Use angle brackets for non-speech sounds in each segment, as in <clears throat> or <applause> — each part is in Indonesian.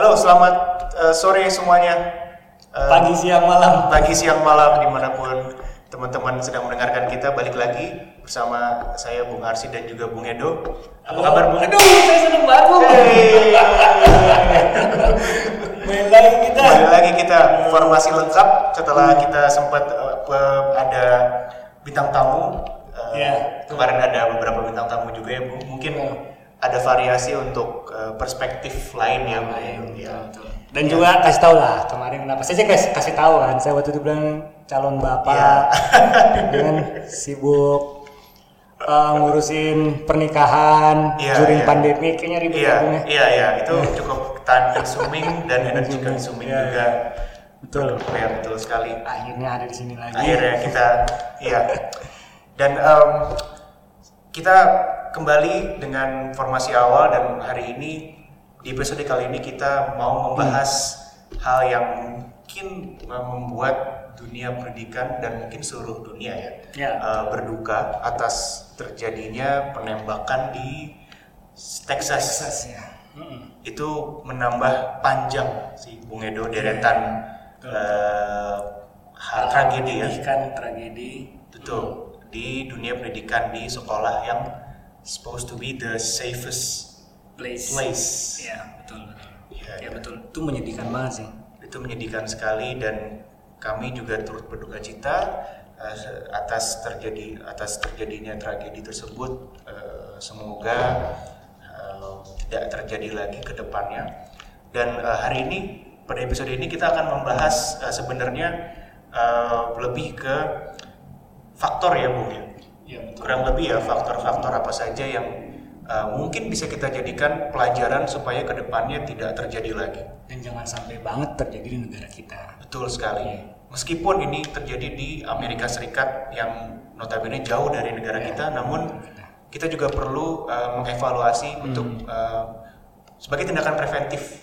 Halo, selamat eh, sore semuanya. Eh, Pagi, siang, malam. pagi, siang, malam di mana pun teman-teman sedang mendengarkan kita balik lagi bersama saya Bung Arsi dan juga Bung Edo. Apa kabar Bung? Aduh, saya seneng banget bu. Hey. Main lagi kita. Kembali lagi kita formasi lengkap setelah kita sempat pe- ada bintang tamu. Eh, Iya. Kemarin ada beberapa bintang tamu juga ya, Bung. Mungkin ada variasi untuk eh, perspektif lain ya, Bung. Ya. Dan juga kasih tahu lah kemarin kenapa saya sih kasih, kasih tahu kan saya waktu itu bilang calon bapak <laughs> dengan sibuk uh, ngurusin pernikahan Iya, during iya. pandemi kayaknya ribet Iya, ya, ya. iya, iya, itu cukup time consuming dan energy consuming Iya, juga. Betul. Ya, betul sekali. Akhirnya ada di sini lagi. Akhirnya kita, iya. Dan em, kita kembali dengan formasi awal dan hari ini di episode kali ini kita mau membahas hal yang mungkin membuat dunia pendidikan dan mungkin seluruh dunia ya, Ya. eh, berduka atas terjadinya penembakan di Texas Texas ya. Mm-mm. itu menambah panjang si Bung Edo deretan hal tragedi ya Pendidikan tragedi. betul di dunia pendidikan di sekolah yang supposed to be the safest Place. place Ya betul. betul. Iya, Ya betul. Itu menyedihkan banget sih. itu menyedihkan sekali dan kami juga turut berduka cita se- atas terjadi atas terjadinya tragedi tersebut Eh, semoga eh, tidak terjadi lagi ke depannya dan eh, hari ini pada episode ini kita akan membahas eh, sebenarnya eh, lebih ke faktor ya Bung ya Ya betul. kurang lebih ya faktor-faktor apa saja yang uh, mungkin bisa kita jadikan pelajaran supaya ke depannya tidak terjadi lagi. Dan jangan sampai banget terjadi di negara kita. Betul sekali. Meskipun ini terjadi di Amerika Serikat yang notabene jauh dari negara kita, namun kita juga perlu uh, mengevaluasi untuk uh, sebagai tindakan preventif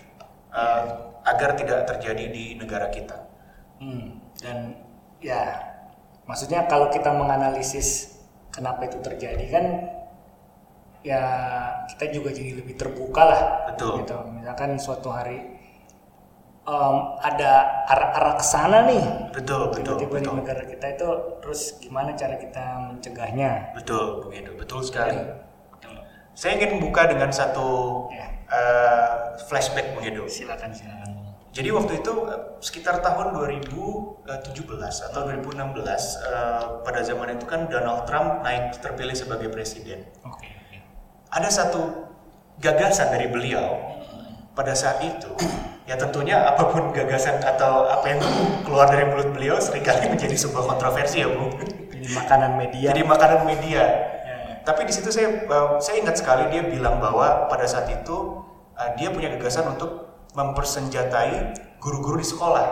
uh, agar tidak terjadi di negara kita. Hmm, dan ya, maksudnya kalau kita menganalisis kenapa itu terjadi kan, ya kita juga jadi lebih terbuka lah. Betul. Gitu. Misalkan suatu hari em, ada arah-arah ke sana nih, Betul, betul, tiba-tiba di betul. negara kita itu, terus gimana cara kita mencegahnya? Betul, Edo. Betul sekali. Saya ingin membuka dengan satu Ya, uh, flashback Edo. silakan silakan. Jadi waktu itu eh, sekitar tahun 2017 atau 2016 eh, pada zaman itu kan Donald Trump naik terpilih sebagai presiden. Oke. oke. Ada satu gagasan dari beliau pada saat itu ya tentunya apa pun gagasan atau apa yang keluar dari mulut beliau sering kali menjadi sebuah kontroversi ya Bu. Jadi makanan media. Jadi makanan media. Ya, ya. Tapi di situ saya eh, saya ingat sekali dia bilang bahwa pada saat itu dia punya gagasan untuk mempersenjatai guru-guru di sekolah.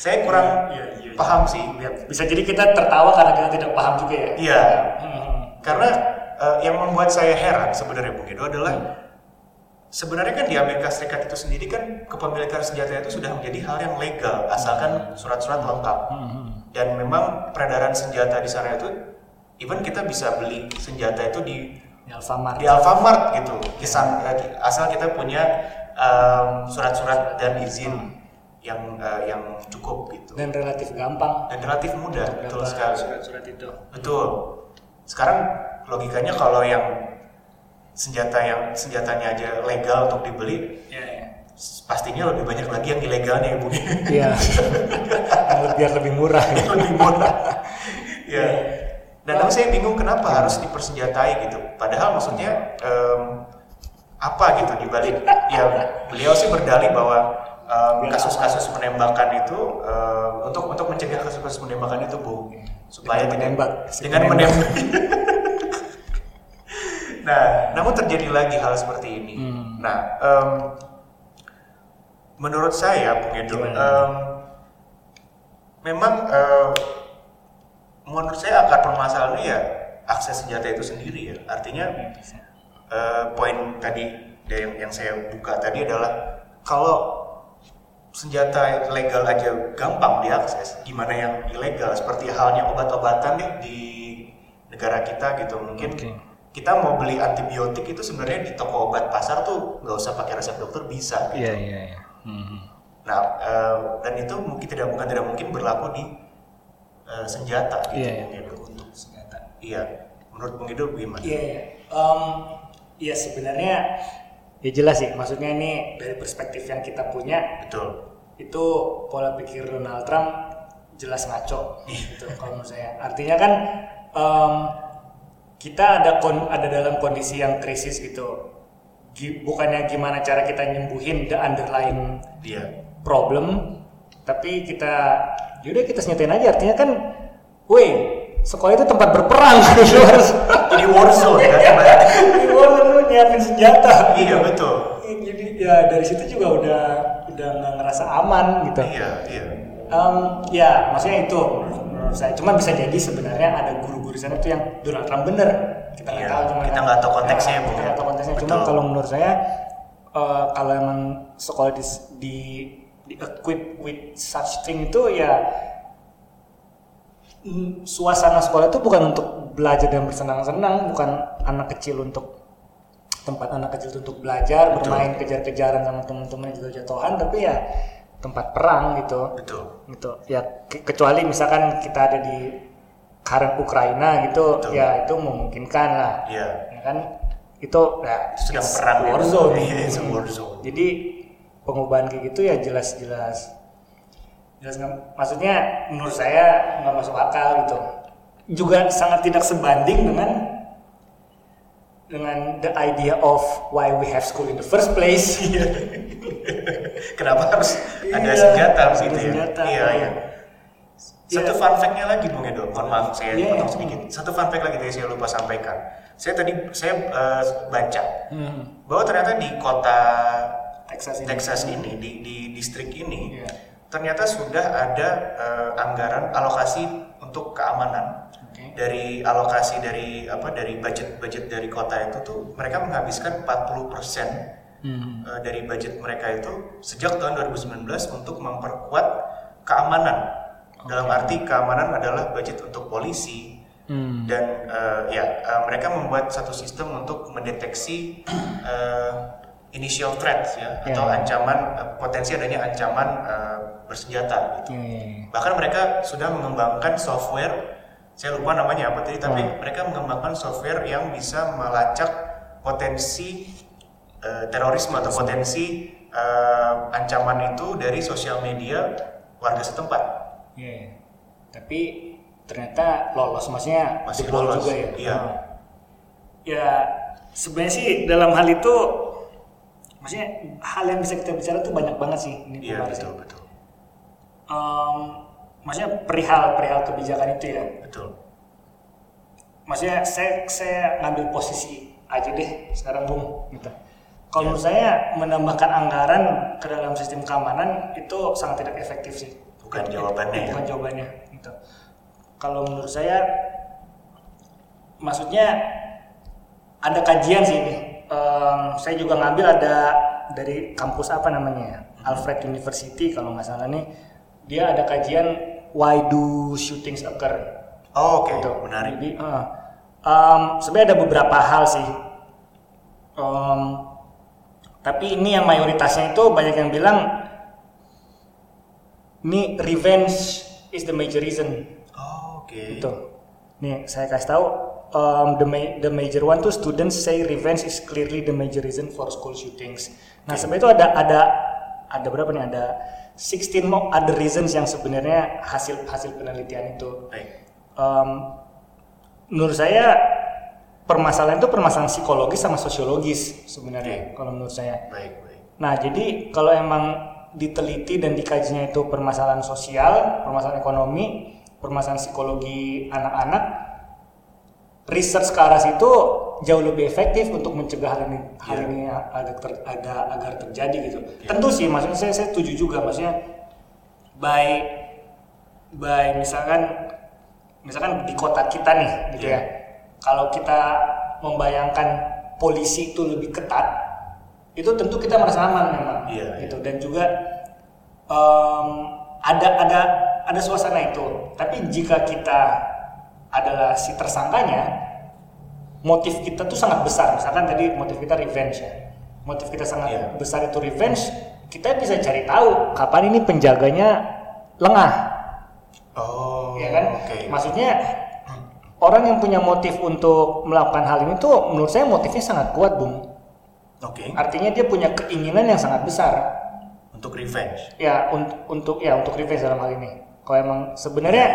saya kurang Iya, iya, iya. paham sih. Bisa jadi kita tertawa karena kita tidak paham juga ya. Iya, Hmm. karena eh, yang membuat saya heran sebenarnya Bung Edo adalah sebenarnya kan di Amerika Serikat itu sendiri kan kepemilikan senjata itu sudah menjadi hal yang legal asalkan surat-surat lengkap. Hmm. Dan memang peredaran senjata di sana itu even kita bisa beli senjata itu di Di Alfamart. di Alfamart gitu. Kisan, eh, asal kita punya em, surat-surat dan izin yang eh, yang cukup gitu. Dan relatif gampang. Dan relatif mudah betul Berapa sekali. Surat-surat itu. Betul. Sekarang logikanya kalau yang senjata yang senjatanya aja legal untuk dibeli ya ya. pastinya lebih banyak lagi yang ilegalnya ya bu iya <laughs> biar lebih murah. Ya. lebih murah. <laughs> Ya dan tapi saya bingung kenapa harus dipersenjatai gitu. Padahal maksudnya em, apa gitu dibalik ya beliau sih berdalih bahwa em, kasus-kasus penembakan itu em, untuk untuk mencegah kasus-kasus penembakan itu bu. Supaya Dengan tidak- menembak, dengan menembak. <laughs> Nah namun terjadi lagi hal seperti ini. Hmm. nah em, menurut saya Bung Edo em, memang eh, menurut saya akar permasalahannya ya akses senjata itu sendiri ya artinya eh, poin tadi dari yang, yang saya buka tadi adalah kalau senjata legal aja gampang diakses gimana yang ilegal seperti halnya obat-obatan deh di negara kita gitu mungkin Oke. kita mau beli antibiotik itu sebenarnya di toko obat pasar tuh nggak usah pakai resep dokter bisa. Gitu. Iya iya iya. Hmm. Nah eh, dan itu mungkin tidak bukan tidak mungkin berlaku di eh, senjata gitu Iya, iya. Bung Edo. Untuk senjata. Iya, menurut Bung Edo gimana? Iya, iya. Em, ya sebenarnya ya jelas sih. Maksudnya ini dari perspektif yang kita punya Betul. itu pola pikir Donald Trump jelas ngaco gitu kalau menurut saya. Artinya kan em, kita ada kon- ada dalam kondisi yang krisis gitu. Gi- Bukannya gimana cara kita nyembuhin the underlying Iya. problem, tapi kita yaudah kita senyatain aja. Artinya kan, woi sekolah itu tempat berperang. Lu harus Jadi war zone kan ibaratnya. di luar lu nyiapin senjata. Iya betul. Jadi ya dari situ juga udah udah nggak ngerasa aman gitu. Iya iya. Em, ya maksudnya itu menurut saya. Cuma bisa jadi sebenarnya ada guru-guru sana tuh yang Donald Trump bener. Kita nggak Iya, tahu cuma kita nggak tahu konteksnya, Ya, Bu, kita nggak tahu konteksnya. Cuma kalau menurut saya eh, kalau emang sekolah di di, di equip with such thing itu ya mm, suasana sekolah itu bukan untuk belajar dan bersenang-senang, bukan anak kecil untuk tempat anak kecil untuk belajar, Betul. bermain kejar-kejaran sama teman-teman juga jatuhan, tapi ya tempat perang gitu Betul. gitu ya ke- kecuali misalkan kita ada di current Ukraina gitu Betul. ya itu memungkinkan lah Iya. ya kan itu ya Sedang it's perang ya. war zone Iya, it's a war zone. jadi pengubahan kayak gitu ya jelas-jelas jelas nggak- maksudnya menurut saya nggak masuk akal gitu juga sangat tidak sebanding dengan dengan the idea of why we have school in the first place <laughs> Kenapa harus ada Iya, senjata ada gitu ya? senjata. Iya iya. Satu Iya. fun fact-nya lagi Bung Edo, mohon maaf saya Iya. potong sedikit. Satu fun fact lagi tadi saya lupa sampaikan. Saya tadi saya eh, baca Hmm, bahwa ternyata di kota Texas ini Texas ini di, di distrik ini Iya. ternyata sudah ada eh, anggaran alokasi untuk keamanan Oke. dari alokasi dari apa dari budget budget dari kota itu tuh mereka menghabiskan 40% Hmm. eh, dari budget mereka itu sejak tahun 2019 untuk memperkuat keamanan dalam arti keamanan adalah budget untuk polisi Hmm. dan eh, ya eh, mereka membuat satu sistem untuk mendeteksi eh, initial threats ya Ya, atau ya. ancaman eh, potensi adanya ancaman eh, bersenjata gitu. Iya, iya, iya. Bahkan mereka sudah mengembangkan software saya lupa namanya apa tadi tapi Hmm. mereka mengembangkan software yang bisa melacak potensi eh, terorisme atau potensi eh, ancaman itu dari sosial media warga setempat. Iya. Tapi ternyata lolos maksudnya Masih lolos, juga ya. iya. Hmm. Ya sebenarnya sih dalam hal itu maksudnya hal yang bisa kita bicara tuh banyak banget sih ini Iya Pak Faris. betul betul Em, maksudnya perihal perihal kebijakan itu ya. betul. Maksudnya saya saya ngambil posisi aja deh sekarang bung gitu. Kalau Iya. menurut saya menambahkan anggaran ke dalam sistem keamanan itu sangat tidak efektif sih. Bukan jawabannya itu ya? Bukan jawabannya gitu. Kalau menurut saya, maksudnya ada kajian sih ini. Em, saya juga ngambil ada dari kampus apa namanya ya? Alfred University kalau nggak salah nih. Dia ada kajian why do shootings occur Oh, oke gitu. menarik. Jadi, eh, em, sebenarnya ada beberapa hal sih. Em, tapi ini yang mayoritasnya itu banyak yang bilang ini revenge is the major reason. Oh, oke. Gitu. Nih saya kasih tahu um, the ma- the major one tuh students say revenge is clearly the major reason for school shootings. Nah sebenarnya itu ada ada ada berapa nih ada 16 more other reasons yang sebenarnya hasil hasil penelitian itu. Um, menurut saya permasalahan itu permasalahan psikologis sama sosiologis sebenarnya kalau menurut saya. Baik, baik. Nah, jadi kalau emang diteliti dan dikajinya itu permasalahan sosial, permasalahan ekonomi, permasalahan psikologi anak-anak, research ke arah situ jauh lebih efektif untuk mencegah hal ini hal Iya. ini agar, ter- ada- agar terjadi gitu. Tentu sih, maksudnya saya, saya setuju juga, maksudnya by by misalkan misalkan di kota kita nih, gitu Iya. ya. Kalau kita membayangkan polisi itu lebih ketat, itu tentu kita merasa aman memang Iya, gitu dan juga em, ada ada ada suasana itu tapi jika kita adalah si tersangkanya motif kita tuh sangat besar. Misalkan tadi motif kita revenge ya. Motif kita sangat Iya. besar itu revenge. Kita bisa cari tahu kapan ini penjaganya lengah, Oh, ya kan? Oke. Maksudnya orang yang punya motif untuk melakukan hal ini tuh menurut saya motifnya sangat kuat, Bung. Oke. Artinya dia punya keinginan yang sangat besar. Untuk revenge. Ya untuk untuk ya untuk revenge dalam hal ini. Kalau emang sebenarnya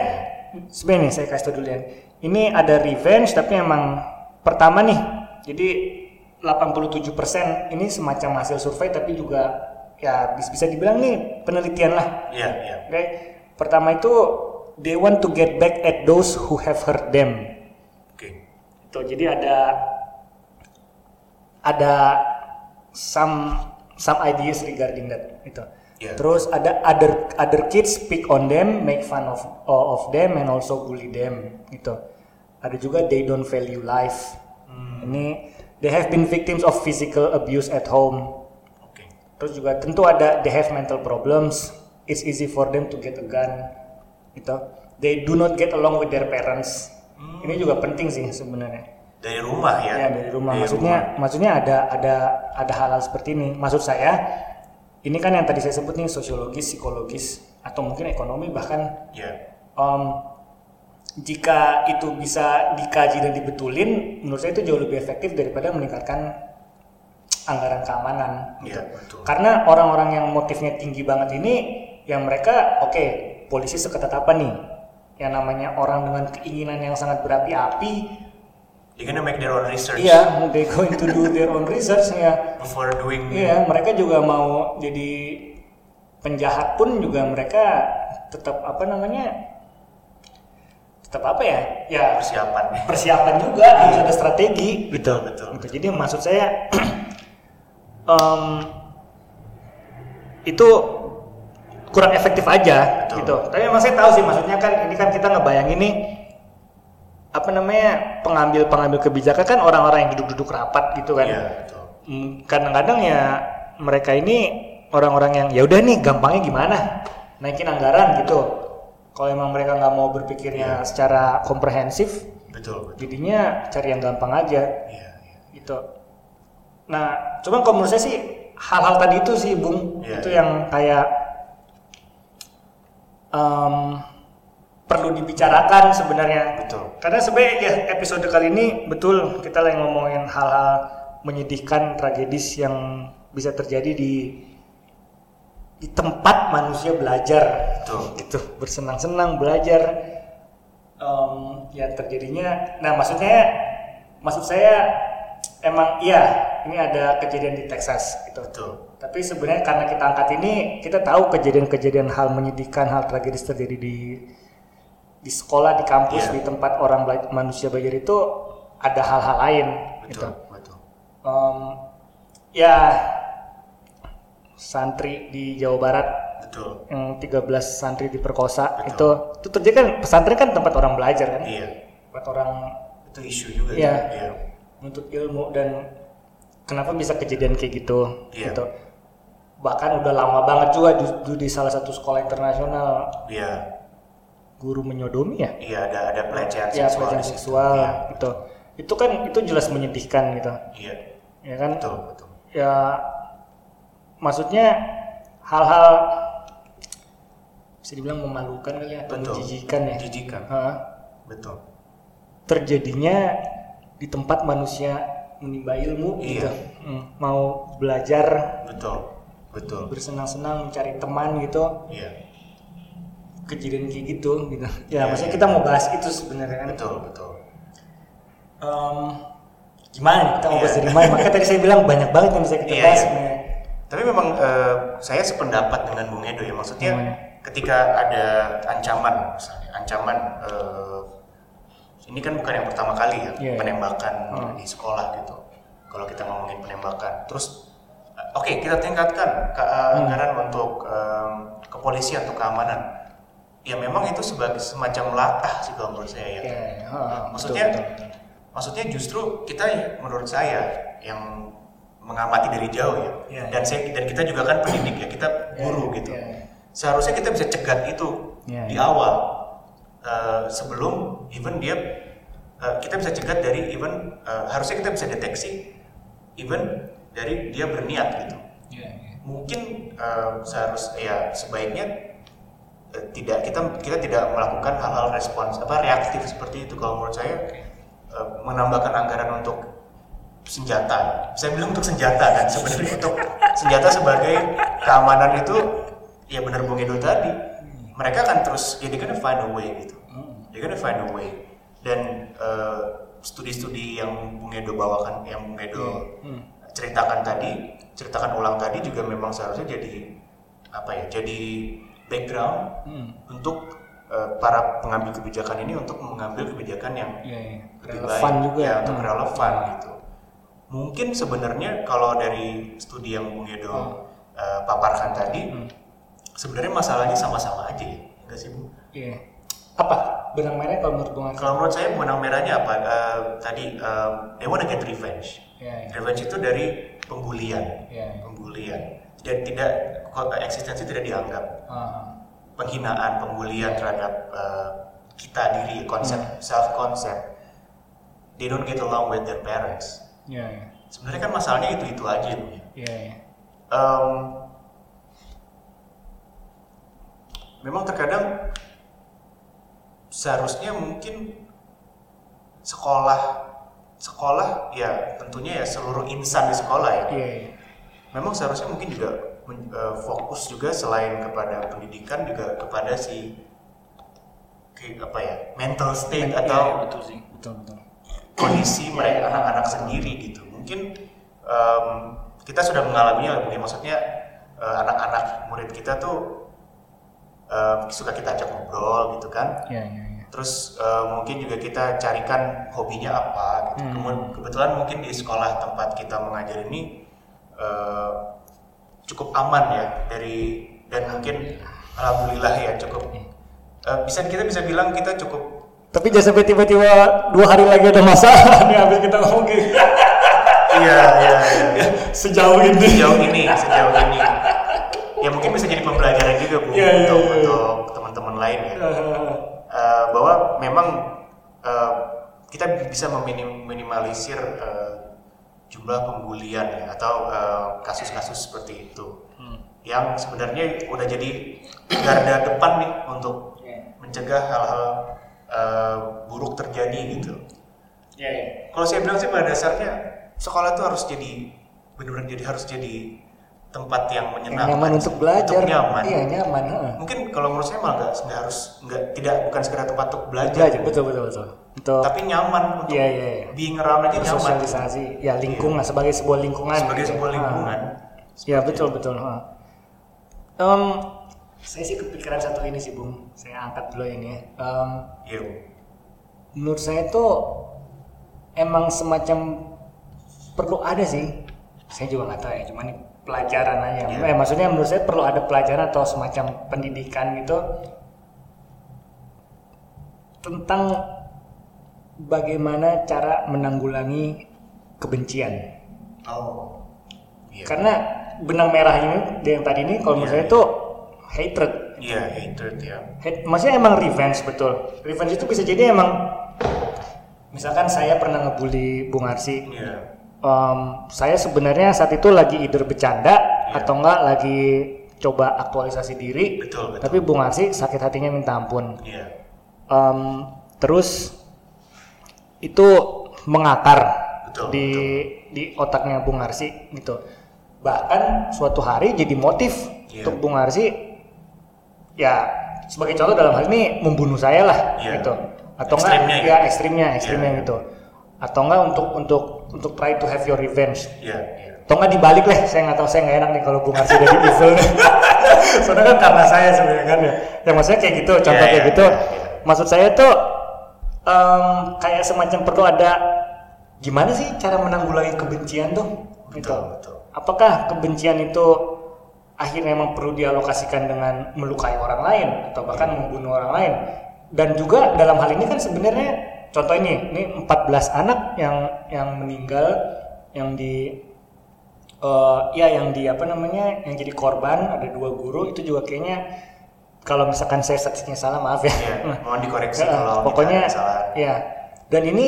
sebenarnya nih saya kasih tau dulu ya. Ini ada revenge tapi emang pertama nih. Jadi 87% ini semacam hasil survei tapi juga ya bis- bisa dibilang nih penelitian lah. Iya, iya. Oke. Pertama itu they want to get back at those who have hurt them. Oke. Itu jadi ada ada some some ideas regarding that itu. Yeah. Terus ada other other kids pick on them, make fun of of them and also bully them gitu. Ada juga they don't value life. Ini they have been victims of physical abuse at home. Oke. Terus juga tentu ada they have mental problems. It's easy for them to get a gun. Gitu. They do not get along with their parents. Ini juga penting sih sebenarnya. Dari rumah ya. Ya dari rumah. Dari maksudnya maksudnya ada ada ada hal-hal seperti ini. Maksud saya ini kan yang tadi saya sebut nih sosiologis, psikologis atau mungkin ekonomi bahkan Ya. em, jika itu bisa dikaji dan dibetulin, menurut saya itu jauh lebih efektif daripada meningkatkan anggaran keamanan. gitu. Betul. Karena orang-orang yang motifnya tinggi banget ini, yang mereka oke polisi seketat apa nih? Yang namanya orang dengan keinginan yang sangat berapi-api, They're gonna make their own research iya, they going to do their own research ya. before doing Iya, mereka juga mau jadi penjahat pun juga mereka tetap apa namanya? Tetap apa ya? Ya persiapan. persiapan juga harus ada strategi Betul, betul. gitu. Jadi maksud saya <clears throat> em, itu kurang efektif aja Betul. gitu. Tapi emang saya tahu sih maksudnya kan ini kan kita ngebayangin nih apa namanya pengambil-pengambil kebijakan kan orang-orang yang duduk-duduk rapat gitu kan. Iya, betul. Hmm, kadang-kadang ya mereka ini orang-orang yang ya udah nih gampangnya gimana naikin anggaran gitu. Kalau emang mereka nggak mau berpikirnya secara komprehensif, Betul, betul. jadinya cari yang gampang aja Iya, iya. gitu. Nah, cuman kalau menurut saya sih hal-hal tadi itu sih, Bung, Iya, itu iya. yang kayak em, perlu dibicarakan sebenarnya. Betul. Karena sebenarnya ya episode kali ini betul kita lagi ngomongin hal-hal menyedihkan, tragedis yang bisa terjadi di di tempat manusia belajar, Betul. gitu bersenang-senang belajar em, yang terjadinya. Nah maksudnya, maksud saya emang iya ini ada kejadian di Texas gitu. Betul. Tapi sebenarnya karena kita angkat ini, kita tahu kejadian-kejadian hal menyedihkan, hal tragedis terjadi di di sekolah, di kampus, Iya. di tempat orang bela- manusia belajar itu ada hal-hal lain. Gitu. Betul, betul. Em, ya santri di Jawa Barat Betul. yang 13 santri diperkosa Betul. itu itu terjadi kan pesantren kan tempat orang belajar kan Iya. tempat orang Itu isu juga Iya. tuh. Iya. menuntut ilmu dan kenapa bisa kejadian kayak gitu Iya. gitu bahkan udah lama banget juga di- di salah satu sekolah internasional Iya. Guru menyodomi ya Iya, ada ada pelecehan ya seksual. pelecehan seksual Iya. gitu itu kan itu jelas menyedihkan gitu Iya. ya kan Betul, betul. ya maksudnya hal-hal bisa dibilang memalukan kali ya atau Betul. menjijikan ya Menjijikan. Heeh. Betul. terjadinya di tempat manusia menimba ilmu Iya. gitu Hmm, mau belajar Betul. Betul. bersenang-senang mencari teman gitu Iya. Kejadian kayak gitu gitu Iya, ya maksudnya iya. kita mau bahas itu sebenarnya kan Betul, betul. Em, gimana nih kita mau bahas Iya. dari mana <laughs> makanya tadi saya bilang banyak banget yang bisa kita Iya, bahas iya. sebenarnya. Tapi memang eh, saya sependapat dengan Bung Edo ya. Maksudnya Gimana? ketika ada ancaman, misalnya ancaman eh, ini kan bukan yang pertama kali ya Iya, iya. penembakan Hmm. di sekolah gitu. Kalau kita ngomongin penembakan, terus eh, oke kita tingkatkan ke, Hmm. anggaran untuk em, kepolisian untuk keamanan. Ya memang itu sebagai semacam latah sih kalau menurut saya ya. Ya, ya, heeh, Maksudnya, betul, betul, betul. maksudnya justru kita menurut saya yang mengamati dari jauh ya, Iya, dan saya dan kita juga kan pendidik ya, kita Iya, guru iya, gitu. iya. Seharusnya kita bisa cegat itu Iya, di iya. awal eh, sebelum even dia uh, kita bisa cegat dari even uh, harusnya kita bisa deteksi even dari dia berniat gitu. Iya, iya. Mungkin uh, seharus ya sebaiknya uh, tidak kita kita tidak melakukan hal-hal respons apa reaktif seperti itu kalau menurut saya uh, menambahkan anggaran untuk senjata. Saya bilang untuk senjata kan sebenarnya <laughs> untuk senjata sebagai keamanan itu ya benar Bung Edo tadi. Mereka akan terus ya dia gonna find a way gitu. Dia gonna find a way. Dan uh, studi-studi yang Bung Edo bawakan, yang Bung Edo Hmm. ceritakan tadi, ceritakan ulang tadi juga memang seharusnya jadi apa ya? Jadi background Hmm. untuk uh, para pengambil kebijakan ini untuk mengambil kebijakan yang Iya, iya. lebih Relevan baik, juga. ya untuk Hmm. relevan gitu. Mungkin sebenarnya kalau dari studi yang Bung Edo Hmm. uh, paparkan tadi, Hmm. sebenarnya masalahnya sama-sama aja ya, enggak sih Bu? Iya. Apa? Benang merahnya kalau menurut Bung? Kalau menurut saya benang merahnya apa? Uh, tadi uh, they wanna get revenge. Iya, iya. Revenge itu dari pembulian, Iya, iya. pembulian dan tidak eksistensi tidak dianggap Ah, penghinaan, pembulian terhadap uh, kita diri, konsep Hmm. self concept. They don't get along with their parents. Iya, iya. Sebenarnya kan masalahnya itu itu aja Bu. Iya, iya. Em, memang terkadang seharusnya mungkin sekolah sekolah ya tentunya ya seluruh insan di sekolah ya Iya, iya. Memang seharusnya mungkin juga eh, fokus juga selain kepada pendidikan juga kepada si kayak apa ya mental state Iya, atau iya, betul sih. Betul, betul. kondisi mereka anak-anak sendiri gitu mungkin em, kita sudah mengalaminya mungkin maksudnya eh, anak-anak murid kita tuh em, suka kita ajak ngobrol gitu kan Iya, iya, iya. terus eh, mungkin juga kita carikan hobinya apa gitu. Hmm. Kebetulan mungkin di sekolah tempat kita mengajar ini eh, cukup aman ya dari dan mungkin alhamdulillah ya cukup. Eh, bisa kita bisa bilang kita cukup. Tapi jangan sampai tiba-tiba dua hari lagi ada masalah. <laughs> Nih habis kita ngomong gini. iya iya iya. Sejauh ini. sejauh ini sejauh ini. Ya mungkin bisa jadi pembelajaran juga bu Iya, iya, untuk iya. untuk teman-teman lain ya. Eh, bahwa memang eh, kita bisa meminimalisir eh, jumlah pembulian ya, atau eh, kasus-kasus seperti itu Hmm. yang sebenarnya udah jadi garda depan nih untuk Iya. mencegah hal-hal eh, buruk terjadi gitu. Iya, iya. Kalau saya bilang sih pada dasarnya sekolah itu harus jadi benar-benar jadi harus jadi tempat yang Yang menyenangkan, nyaman untuk belajar. untuk nyaman. Iya, nyaman. Mungkin kalau menurut saya malah nggak nggak harus nggak tidak bukan sekedar tempat untuk belajar, Belajar, betul, betul, betul. Untuk tapi nyaman untuk Iya, iya, iya. being around aja nyaman. sosialisasi, ya lingkungan sebagai sebuah lingkungan. Sebagai gitu. sebuah Ah. lingkungan. Ya betul betul. ha. Em, saya sih kepikiran satu ini sih bung. Saya angkat dulu ini. ya. Iya. Bu. menurut saya itu emang semacam perlu ada sih. Saya juga nggak tahu ya. Cuman pelajaran aja. Iya. Eh, maksudnya menurut saya perlu ada pelajaran atau semacam pendidikan gitu tentang bagaimana cara menanggulangi kebencian. Oh. Iya. Karena benang merah ini yang tadi ini kalau menurut Iya. saya itu hatred. Iya, hatred ya. Hate, maksudnya emang revenge betul. Revenge itu bisa jadi emang misalkan saya pernah ngebully Bung Arsi. Iya. Em, saya sebenarnya saat itu lagi either bercanda Iya. atau enggak lagi coba aktualisasi diri. Betul, betul. Tapi Bung Arsi sakit hatinya minta ampun. Iya. Em, terus itu mengakar Betul, di di otaknya Bung Arsi gitu. Bahkan suatu hari jadi motif Iya. untuk Bung Arsi ya sebagai contoh dalam hal ini membunuh saya lah Iya. gitu. Atau Ekstrimnya enggak gitu. ya ekstrimnya, ekstrimnya Iya. gitu. Atau enggak untuk untuk untuk try to have your revenge. Iya, iya. Atau enggak dibalik lah, saya nggak tahu saya nggak enak nih kalau Bung Arsi jadi evil. <laughs> Soalnya kan karena saya sebenarnya kan ya. Ya maksudnya kayak gitu, contoh Iya, kayak iya, gitu. iya, iya. Maksud saya tuh em, kayak semacam perlu ada gimana sih cara menanggulangi kebencian tuh? Gitu. Betul, betul. Apakah kebencian itu akhirnya memang perlu dialokasikan dengan melukai orang lain atau bahkan membunuh orang lain? Dan juga dalam hal ini kan sebenarnya contoh ini, ini 14 anak yang yang meninggal yang di eh, ya yang di apa namanya yang jadi korban ada dua guru itu juga kayaknya kalau misalkan saya statistiknya salah maaf ya. Iya, mohon dikoreksi kalau pokoknya salah. ya dan ini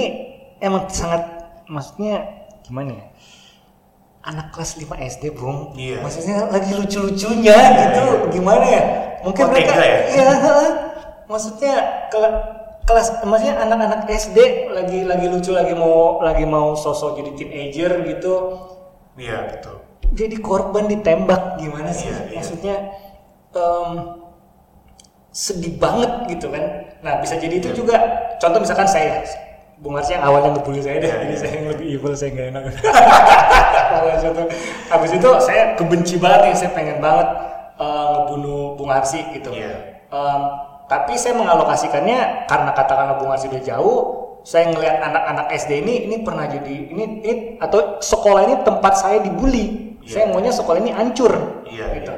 emang sangat maksudnya gimana ya anak kelas 5 SD bung Iya. maksudnya lagi lucu-lucunya gitu gimana ya mungkin Oh, mereka ya? iya heeh. maksudnya ke- kelas maksudnya anak-anak SD lagi lagi lucu lagi mau lagi mau sosok jadi teenager gitu Iya betul. jadi korban ditembak gimana sih Iya, iya. maksudnya em, sedih banget gitu kan nah bisa jadi itu juga contoh misalkan saya Bung Ars yang awalnya ngebully saya deh Iya, jadi iya. saya yang lebih evil saya nggak enak <laughs> contoh. habis itu saya kebenci banget nih saya pengen banget eh, ngebunuh Bung Arsi gitu Iya. Tapi saya mengalokasikannya karena katakanlah Bung Arsi udah jauh saya ngelihat anak-anak SD ini ini pernah jadi ini, ini atau sekolah ini tempat saya dibully. Iya. saya maunya sekolah ini hancur. Iya, gitu.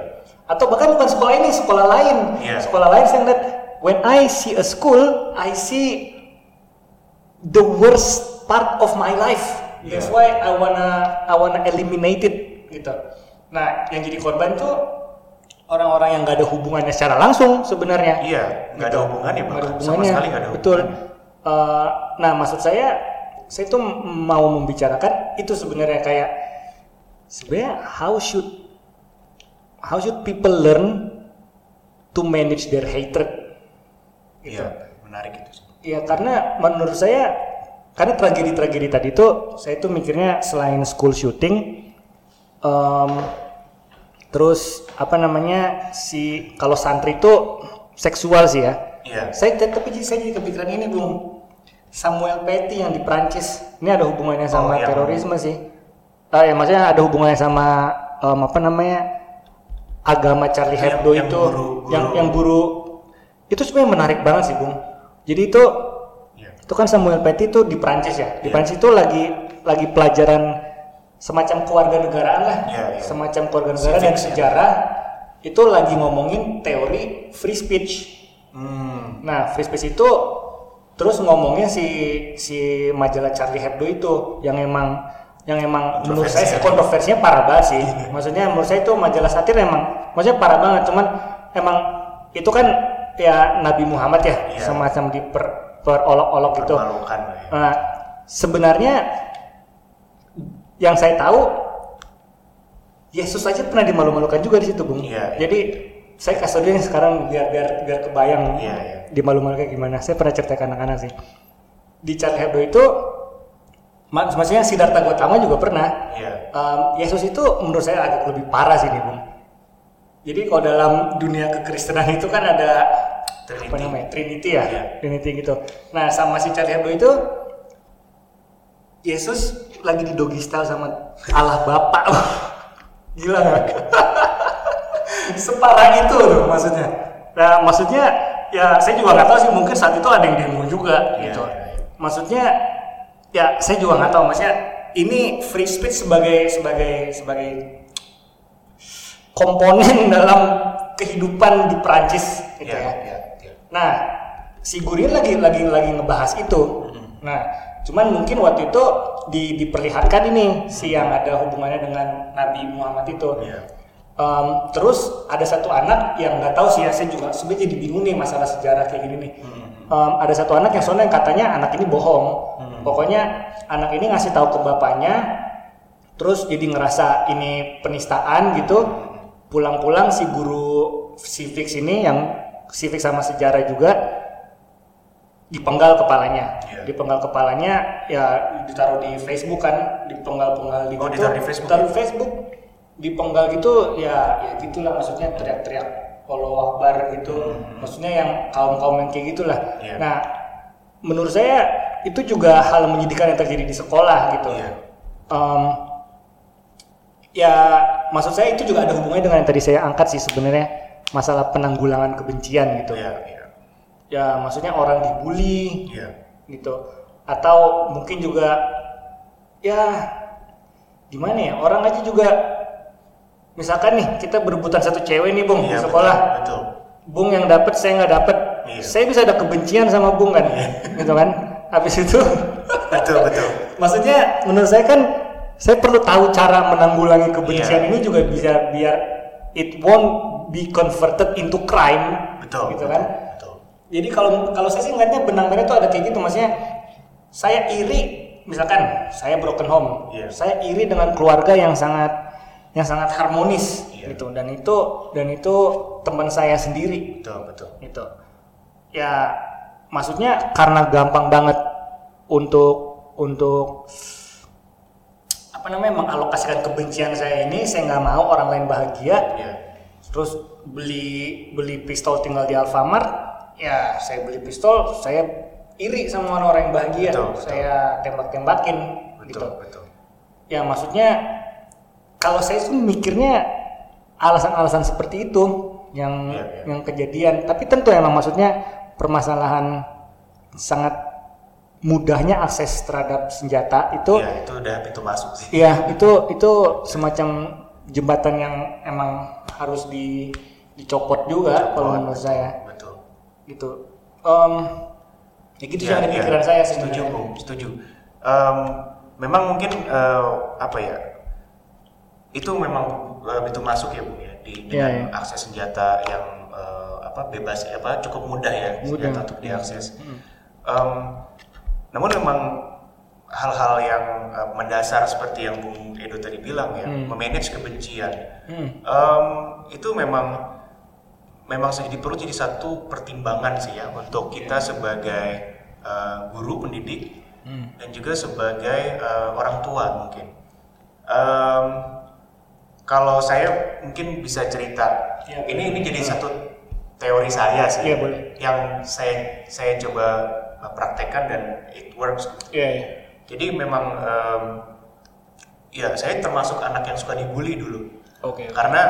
atau bahkan bukan sekolah ini sekolah lain. Iya. sekolah lain saya ngeliat when I see a school I see the worst part of my life. That's Iya. why I wanna I wanna eliminate it. Gitu. Nah yang jadi korban tuh orang-orang yang nggak ada hubungannya secara langsung sebenarnya Iya, nggak ada hubungannya Nggak ada bahkan sama hubungannya. sekali nggak ada betul hubungannya. Eh, nah maksud saya saya tuh mau membicarakan itu sebenarnya kayak sebenarnya how should how should people learn to manage their hatred gitu. Iya, menarik itu. sih. Ya karena menurut saya karena tragedi-tragedi tadi itu saya tuh mikirnya selain school shooting em, terus apa namanya si kalau santri itu seksual sih ya. Iya. Saya tapi saya jadi kepikiran ini Bung. Samuel Paty yang di Prancis. Ini ada hubungannya sama Oh, yang- terorisme sih. Ah ya maksudnya ada hubungannya sama em, apa namanya agama Charlie Yang- Hebdo yang itu buru- buru. yang yang buru itu sebenarnya menarik banget sih Bung. Jadi itu Iya. itu kan Samuel Paty itu di Prancis ya. Di Iya. Prancis itu lagi lagi pelajaran semacam keluarga negaraan lah. Iya, iya. Semacam keluarga negaraan dan sejarah itu lagi ngomongin teori free speech. Hmm. Nah, free speech itu terus ngomongin si si majalah Charlie Hebdo itu yang emang yang emang menurut saya sih kontroversinya parah banget sih. <laughs> Maksudnya menurut saya itu majalah satir emang maksudnya parah banget. Cuman emang itu kan ya Nabi Muhammad ya Iya. semacam diper perolok-olok gitu. Ya. Nah, sebenarnya yang saya tahu Yesus aja pernah dimalu-malukan juga di situ, Bung. Iya, iya. Jadi saya kasih dia sekarang biar biar biar kebayang Iya, iya. dimalu-malukan gimana. Saya pernah cerita ke anak-anak sih. Di Charlie Hebdo itu mak- maksudnya Siddhartha Gautama juga pernah. Iya. Em, Yesus itu menurut saya agak lebih parah sih nih, Bung. Jadi kalau dalam dunia kekristenan itu kan ada apa Trinity. namanya Trinity ya, Iya. Trinity gitu. Nah sama si Charlie Hebdo itu Yesus lagi di doggy style sama Allah Bapa. <laughs> Gila nggak? <laughs> Separah itu tuh maksudnya. Nah maksudnya ya saya juga nggak tahu sih mungkin saat itu ada yang demo juga Iya, gitu. iya, iya. Maksudnya ya saya juga nggak tahu maksudnya ini free speech sebagai sebagai sebagai komponen <laughs> dalam kehidupan di Perancis gitu Iya, ya. iya, iya. Nah, si Gurin lagi lagi lagi ngebahas itu. Nah, cuman mungkin waktu itu di, diperlihatkan ini si yang ada hubungannya dengan Nabi Muhammad itu. Iya. Em, terus ada satu anak yang nggak tahu sih ya, saya juga sebenarnya jadi bingung nih masalah sejarah kayak gini nih. Em, ada satu anak yang soalnya yang katanya anak ini bohong. Pokoknya anak ini ngasih tahu ke bapaknya, terus jadi ngerasa ini penistaan gitu. Pulang-pulang si guru civics ini yang civics sama sejarah juga dipenggal kepalanya. Iya. Dipenggal kepalanya ya ditaruh di Facebook kan, dipenggal-penggal di Oh, gitu. ditaruh di Facebook Ditaruh ya? di Facebook. Dipenggal gitu ya ya gitulah maksudnya teriak-teriak Allah Akbar gitu. Maksudnya yang kaum-kaum yang kayak gitulah. Hmm. Iya. Nah, menurut saya itu juga hal menyedihkan yang terjadi di sekolah gitu. Iya. Em, ya maksud saya itu juga ada hubungannya dengan yang tadi saya angkat sih sebenarnya masalah penanggulangan kebencian gitu. Iya, iya. Ya maksudnya orang dibully Iya. gitu atau mungkin juga ya gimana ya orang aja juga misalkan nih kita berebutan satu cewek nih bung di Iya, sekolah Betul. betul. bung yang dapat saya nggak dapat Iya. saya bisa ada kebencian sama bung kan gitu kan habis itu <laughs> Betul, betul. maksudnya menurut saya kan saya perlu tahu cara menanggulangi kebencian Iya. ini juga bisa biar it won't be converted into crime Betul. gitu kan. Jadi kalau kalau saya sih ngeliatnya benang merah itu ada kayak gitu maksudnya saya iri misalkan saya broken home Iya. saya iri dengan keluarga yang sangat yang sangat harmonis Iya. gitu. Dan itu dan itu teman saya sendiri. Betul betul. Itu ya maksudnya karena gampang banget untuk untuk apa namanya mengalokasikan kebencian saya ini saya nggak mau orang lain bahagia. Ya terus beli beli pistol tinggal di Alfamart ya saya beli pistol saya iri sama orang-orang yang bahagia. Betul, betul. saya tembak-tembakin betul gitu. betul. Ya maksudnya kalau saya tuh mikirnya alasan-alasan seperti itu yang Iya, iya. yang kejadian. Tapi tentu emang maksudnya permasalahan sangat mudahnya akses terhadap senjata itu ya itu udah pintu masuk sih. Iya, itu itu semacam jembatan yang emang harus di dicopot juga kalau menurut saya gitu. Em, ya gitu sih Ya, ada ya. pikiran saya sih setuju. Bung, setuju Em, memang mungkin eh, apa ya itu memang eh, pintu masuk ya bung ya di dengan Iya, iya. akses senjata yang eh, apa bebas apa cukup mudah ya Mudah. senjata untuk diakses Hmm. Em, namun memang hal-hal yang eh, mendasar seperti yang Bung Edo tadi bilang ya Hmm. memanage kebencian Hmm. Em, itu memang memang jadi perlu jadi satu pertimbangan sih ya untuk kita sebagai eh, guru pendidik Hmm. dan juga sebagai eh, orang tua mungkin. Em, kalau saya mungkin bisa cerita, Ya, ini ini jadi satu teori saya sih, Iya, boleh. yang saya saya coba eh, praktekkan dan it works. Iya, iya. Jadi memang em, ya saya termasuk anak yang suka dibully dulu Oke. karena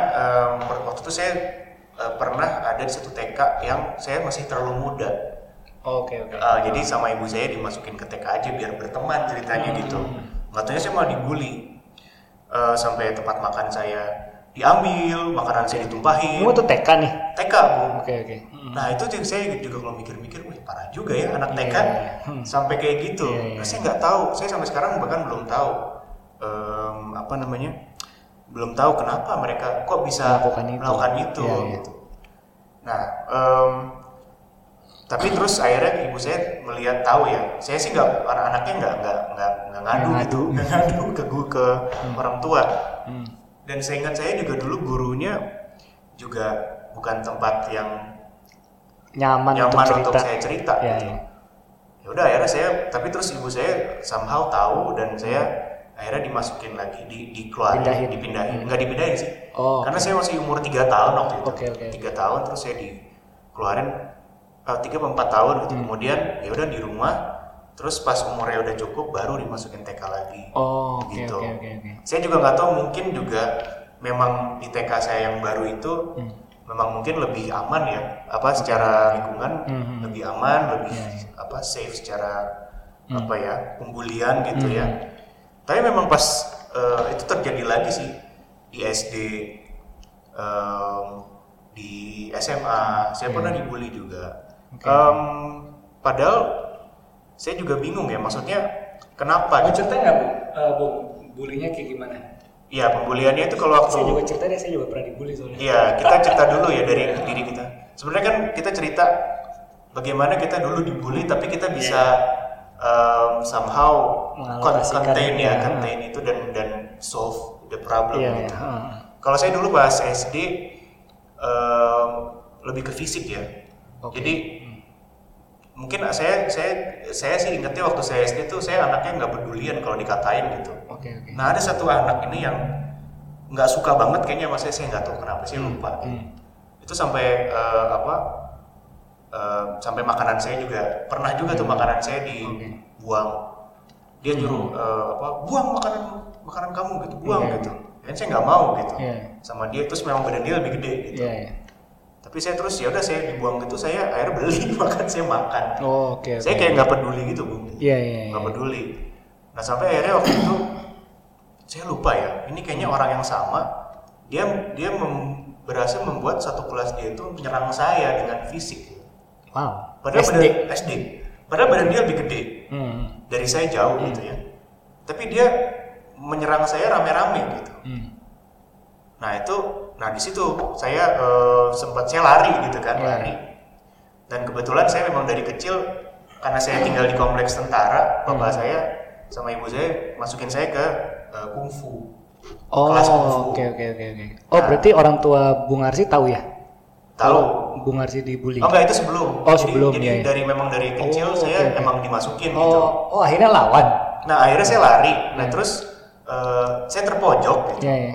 per- waktu itu saya eh, pernah ada di satu TK yang saya masih terlalu muda Oke, oke. Eh, jadi sama ibu saya dimasukin ke TK aja biar berteman ceritanya gitu nggak taunya saya malah dibully Eh, sampai tempat makan saya diambil makanan saya ditumpahin Ini waktu TK nih. TK bu Oke, oke. Hmm. nah itu juga saya juga kalau mikir-mikir wih parah juga ya anak TK Iya, iya. Hmm. sampai kayak gitu Iya, iya. Nah, saya nggak tahu saya sampai sekarang bahkan belum tahu em, apa namanya belum tahu kenapa mereka kok bisa Melakukan itu. melakukan itu, iya. gitu. Nah, em, tapi terus akhirnya ibu saya melihat tahu ya, saya sih nggak anak-anaknya nggak nggak nggak nggak ngadu, gitu, ngadu. nggak ngadu ke gu- ke orang tua. Hmm. Dan saya ingat saya juga dulu gurunya juga bukan tempat yang Nyaman, nyaman untuk untuk, cerita. saya cerita. Iya, gitu. iya. Ya udah akhirnya saya, tapi terus ibu saya somehow tahu dan saya akhirnya dimasukin lagi, di dikeluarin, Pindahin. dipindahin, nggak dipindahin sih. Oh, Karena saya masih umur 3 tahun waktu itu. Oke, oke. Tiga tahun terus saya dikeluarin eh, tiga atau empat tahun gitu. Hmm. Kemudian ya udah di rumah. Terus pas umurnya udah cukup baru dimasukin TK lagi. Oh, oke, Gitu. oke, oke, oke. Saya juga nggak tahu mungkin juga memang di TK saya yang baru itu Hmm. memang mungkin lebih aman ya apa secara lingkungan Hmm. lebih aman lebih Iya, iya. apa safe secara Hmm. apa ya pembulian gitu Hmm. ya. Tapi memang pas eh, itu terjadi lagi sih di SD em, di SMA saya Iya. pernah dibully juga. Oke. Em, padahal saya juga bingung ya maksudnya kenapa Mau gitu. cerita nggak bu? Eh, bu, bulinya kayak gimana? Iya pembuliannya itu kalau waktu Saya juga cerita deh, saya juga pernah dibully soalnya. Iya, kita cerita dulu ya dari diri kita. Sebenarnya kan kita cerita bagaimana kita dulu dibully, tapi kita bisa um, somehow contain ya, ya. contain itu dan dan solve the problem Iya, gitu. Heeh. Kalau saya dulu bahas SD um, lebih ke fisik ya. Oke. Jadi mungkin saya saya saya sih ingetnya waktu saya SD tuh saya anaknya nggak pedulian kalau dikatain gitu. Oke, oke. Nah ada satu anak ini yang nggak suka banget kayaknya sama saya, saya nggak tahu kenapa saya lupa. Hmm. Itu sampai eh, apa? Sampai makanan saya juga pernah juga tuh makanan saya dibuang. Dia nyuruh eh, apa? Buang makanan makanan kamu gitu, buang Iya. gitu. Dan saya nggak mau gitu. Iya. Sama dia terus memang badan dia lebih gede gitu. Iya, iya. Tapi saya terus ya udah saya dibuang gitu, saya akhirnya beli <laughs> makan saya makan. Oh, oke. Saya kayak nggak peduli gitu bung Iya, iya, iya. nggak peduli. Nah sampai akhirnya waktu itu saya lupa ya. Ini kayaknya orang yang sama. Dia dia mem- berhasil membuat satu kelas dia itu menyerang saya dengan fisik. Wow. Padahal SD. badan SD. Padahal badan dia lebih gede Hmm. dari saya jauh gitu ya. Tapi dia menyerang saya rame-rame gitu. Hmm. Nah itu, nah di situ saya eh, sempat saya lari gitu kan Iya. lari. Dan kebetulan saya memang dari kecil karena saya tinggal di kompleks tentara, bapak Hmm. saya sama ibu saya masukin saya ke eh, kungfu. Oh, oke oke oke oke. Oh, berarti orang tua Bung Arsi tahu ya? Tahu. Bung Arsi dibully. Oh enggak itu sebelum. Oh, Jadi- sebelum, Jadi, iya, iya. dari memang dari kecil Oh, saya oke. emang dimasukin oh, gitu. oh, akhirnya lawan. Nah akhirnya saya lari. Hmm. Nah terus eh, saya terpojok. Gitu. Iya, iya.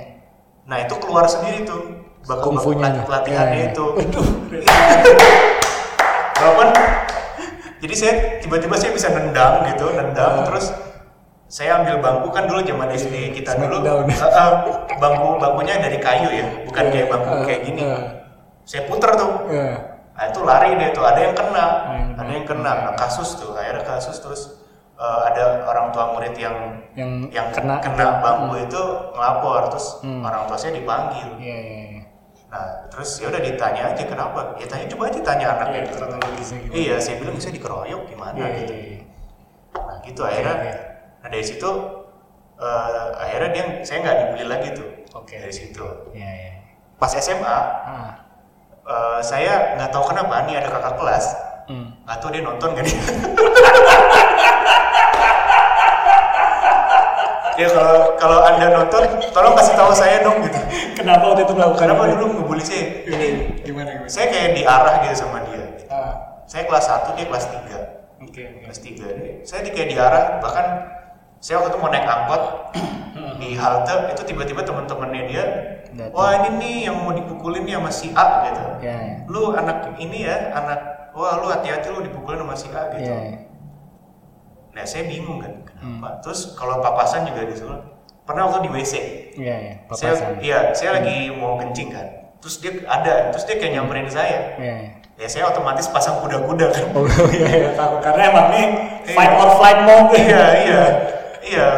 Nah itu keluar sendiri tuh. Bak- Kungfunya. lat- latihannya Iya, iya. itu. <laughs> Jadi saya tiba-tiba saya bisa nendang gitu, nendang terus saya ambil bangku kan dulu zaman SD kita dulu eh, eh, bangku bangkunya dari kayu ya, bukan kayak bangku Eh, kayak gini. eh. Saya puter tuh. Iya. Nah itu lari deh tuh, ada yang kena, kena. ada yang kena, nah, kasus tuh, akhirnya kasus terus eh, ada orang tua murid yang Yang yang kena- kena, bangku itu ngelapor, terus Hmm. orang tua saya dipanggil. Iya, iya, iya. Nah terus ya udah ditanya aja kenapa, ya tanya coba aja tanya anaknya. Iya, gitu. Iya, saya bilang saya dikeroyok gimana Iya, gitu. iya, iya. Nah gitu akhirnya, oke. nah dari situ eh, akhirnya dia saya nggak dibully lagi tuh. Oke. Dari situ. Iya, iya. Pas SMA, Ah. Eh, saya nggak tahu kenapa nih ada kakak kelas Hmm. nggak tahu dia nonton gak dia <laughs> ya kalau kalau anda nonton tolong kasih tahu saya dong gitu Kenapa waktu itu melakukan kenapa dulu ngebully saya Ini gimana gimana? saya kayak diarah gitu sama dia Ah. saya kelas 1 dia kelas 3 Oke, oke. kelas 3 saya di kayak diarah bahkan saya waktu itu mau naik angkot <clears throat> di halte itu tiba-tiba teman-temannya dia Datang. wah ini nih yang mau dipukulin nih sama si A gitu Iya, iya. lu anak ini ya anak wah lu hati-hati lu dipukulin sama si A gitu Iya, iya. Nah saya bingung kan Hmm. kenapa. Terus kalau papasan juga disuruh. Pernah waktu di WC. Iya, iya. Saya, iya, saya lagi mau kencing kan. Terus dia ada, terus dia kayak nyamperin saya. Iya, iya. Ya saya otomatis pasang kuda-kuda kan. Oh <laughs> iya, iya. Tahu. Karena emang nih fight or flight mode. iya, iya, iya.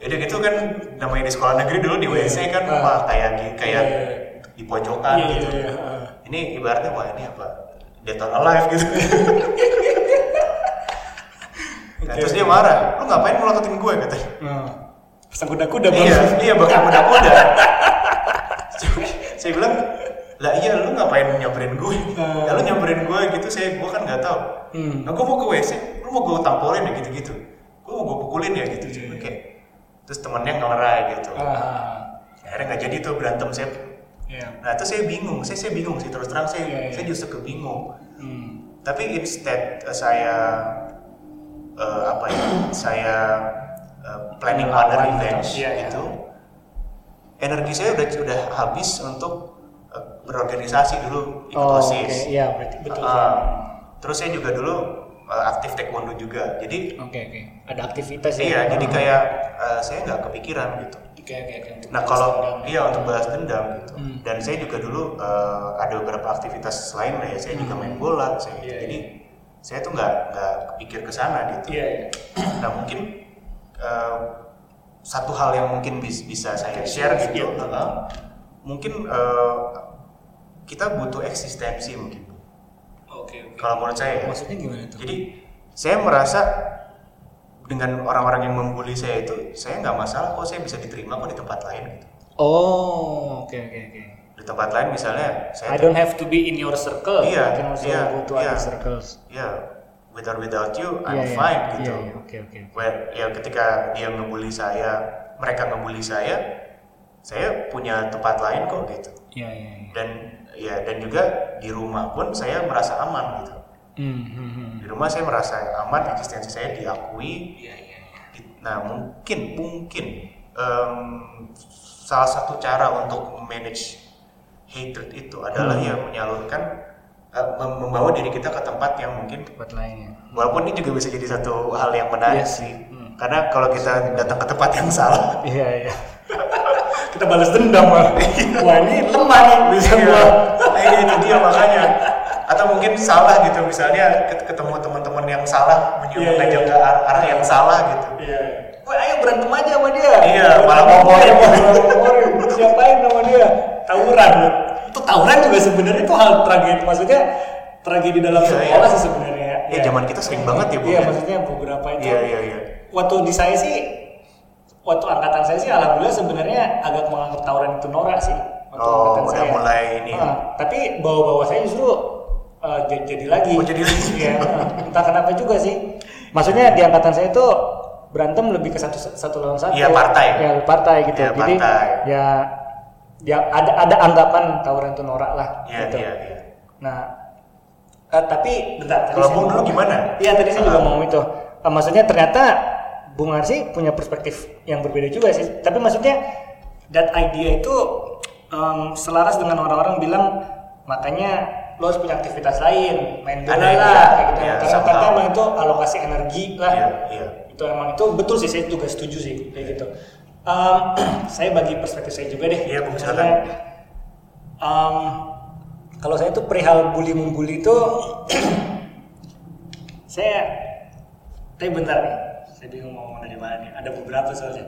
Udah gitu kan namanya di sekolah negeri dulu di WC kan Ah. wah kayak kayak Iya, iya. di pojokan Iya, gitu. iya, iya. Ah. Ini ibaratnya wah ini apa? Dead or alive gitu. nah, Oke, terus dia marah, lu ngapain melototin gue katanya. Hmm. Pasang kuda-kuda bang. iya iya bakal <laughs> kuda-kuda saya bilang lah iya lu ngapain nyamperin gue Hmm. ya lu nyamperin gue gitu saya gue kan nggak tahu Hmm. nah gue mau ke wc lu mau gue tampolin ya gitu-gitu gue mau gue pukulin ya gitu Cuma kayak terus temennya ngelerai gitu Ah. akhirnya nggak jadi tuh berantem saya Iya. nah itu saya bingung saya saya bingung sih terus terang saya Iya, iya. saya justru kebingung Hmm. tapi instead uh, saya uh, apa ya saya uh, planning a Melawan revenge gitu. Iya, iya. gitu energi saya udah sudah habis untuk uh, berorganisasi dulu ikut Oh, osis Iya, berarti betul. Uh, terus saya juga dulu uh, aktif taekwondo juga jadi Oke, oke. Ada aktivitas ya? iya jadi kayak uh, saya nggak kepikiran gitu oke, oke. Untuk Nah kalau dendam. iya untuk balas dendam gitu. Hmm. Dan saya juga dulu eh, ada beberapa aktivitas lain lah ya. Saya juga main bola. Saya Hmm. Iya, jadi saya tuh nggak nggak kepikir ke sana gitu. Iya, iya. Nah mungkin eh, satu hal yang mungkin bis- bisa saya share gitu. Iya. eh, mungkin eh, kita butuh eksistensi mungkin. Kalau menurut saya. ya. Maksudnya gimana tuh? Jadi saya merasa dengan orang-orang yang membuli saya itu saya nggak masalah kok saya bisa diterima kok di tempat lain gitu. Oh, oke, oke, oke. di tempat lain misalnya I saya don't have to be in your circle. Iya, I can also iya, go to iya. other circles. ya with or without you I'm Iya, iya. fine gitu Iya, iya, oke, oke. Ya ketika dia ngebully saya mereka ngebully saya saya punya tempat lain kok gitu Iya, iya, iya. dan ya dan juga di rumah pun saya merasa aman gitu Hmm, hmm, di rumah saya merasa aman eksistensi saya diakui Iya, iya, iya. nah mungkin mungkin em, salah satu cara untuk manage hatred itu adalah Hmm. ya menyalurkan mem- membawa diri kita ke tempat yang mungkin Tempat lainnya. walaupun ini juga bisa jadi satu hal yang menarik Iya sih Hmm. karena kalau kita datang ke tempat yang salah Iya, iya. <laughs> Kita balas dendam malah. Wah, ini lemah nih bisa iya, gua. nah, ini itu dia makanya atau mungkin salah gitu misalnya ket- ketemu teman-teman yang salah Iya, menyuruh iya, ngajak iya. ke ar- arah yang salah gitu Iya. Wah, ayo berantem aja sama dia. Iya, malah ngomongin. Siapain sama dia? Tawuran. Itu tawuran juga sebenarnya itu hal tragedi. Maksudnya tragedi dalam Iya, sekolah iya. sih sebenarnya. ya zaman kita sering banget ya bu Iya, ya? maksudnya beberapa itu. iya iya iya Waktu di saya sih, waktu angkatan saya sih alhamdulillah sebenarnya agak menganggap tawuran itu norak sih. Waktu Oh, angkatan udah saya. mulai ini. Ah, tapi bawa-bawa saya justru eh, jadi, jadi lagi. Oh, jadi lagi. <laughs> Iya, entah kenapa juga sih. Maksudnya di angkatan saya itu berantem lebih ke satu satu lawan satu. Iya, partai. Ya partai gitu. Iya, Jadi partai. ya ya ada ada anggapan tawuran itu norak lah. Iya, gitu. iya, iya. Nah, eh, tapi bentar. Kalau mau- dulu gimana? Iya tadi saya juga mau ngomong itu. Eh, maksudnya ternyata Bung Arsi punya perspektif yang berbeda juga sih. Tapi maksudnya that idea itu em, selaras dengan orang-orang bilang makanya lo harus punya aktivitas lain, main bola lah, kayak gitu. iya, Karena emang itu alokasi energi lah. Iya, iya. Itu emang itu betul sih saya juga setuju sih kayak gitu. Em, <clears throat> saya bagi perspektif saya juga deh. Iya, Bung, Maksudnya, em, kalau saya tuh perihal bully membuli itu <clears throat> saya tapi bentar nih saya bingung mau ngomong dari mana nih ada beberapa soalnya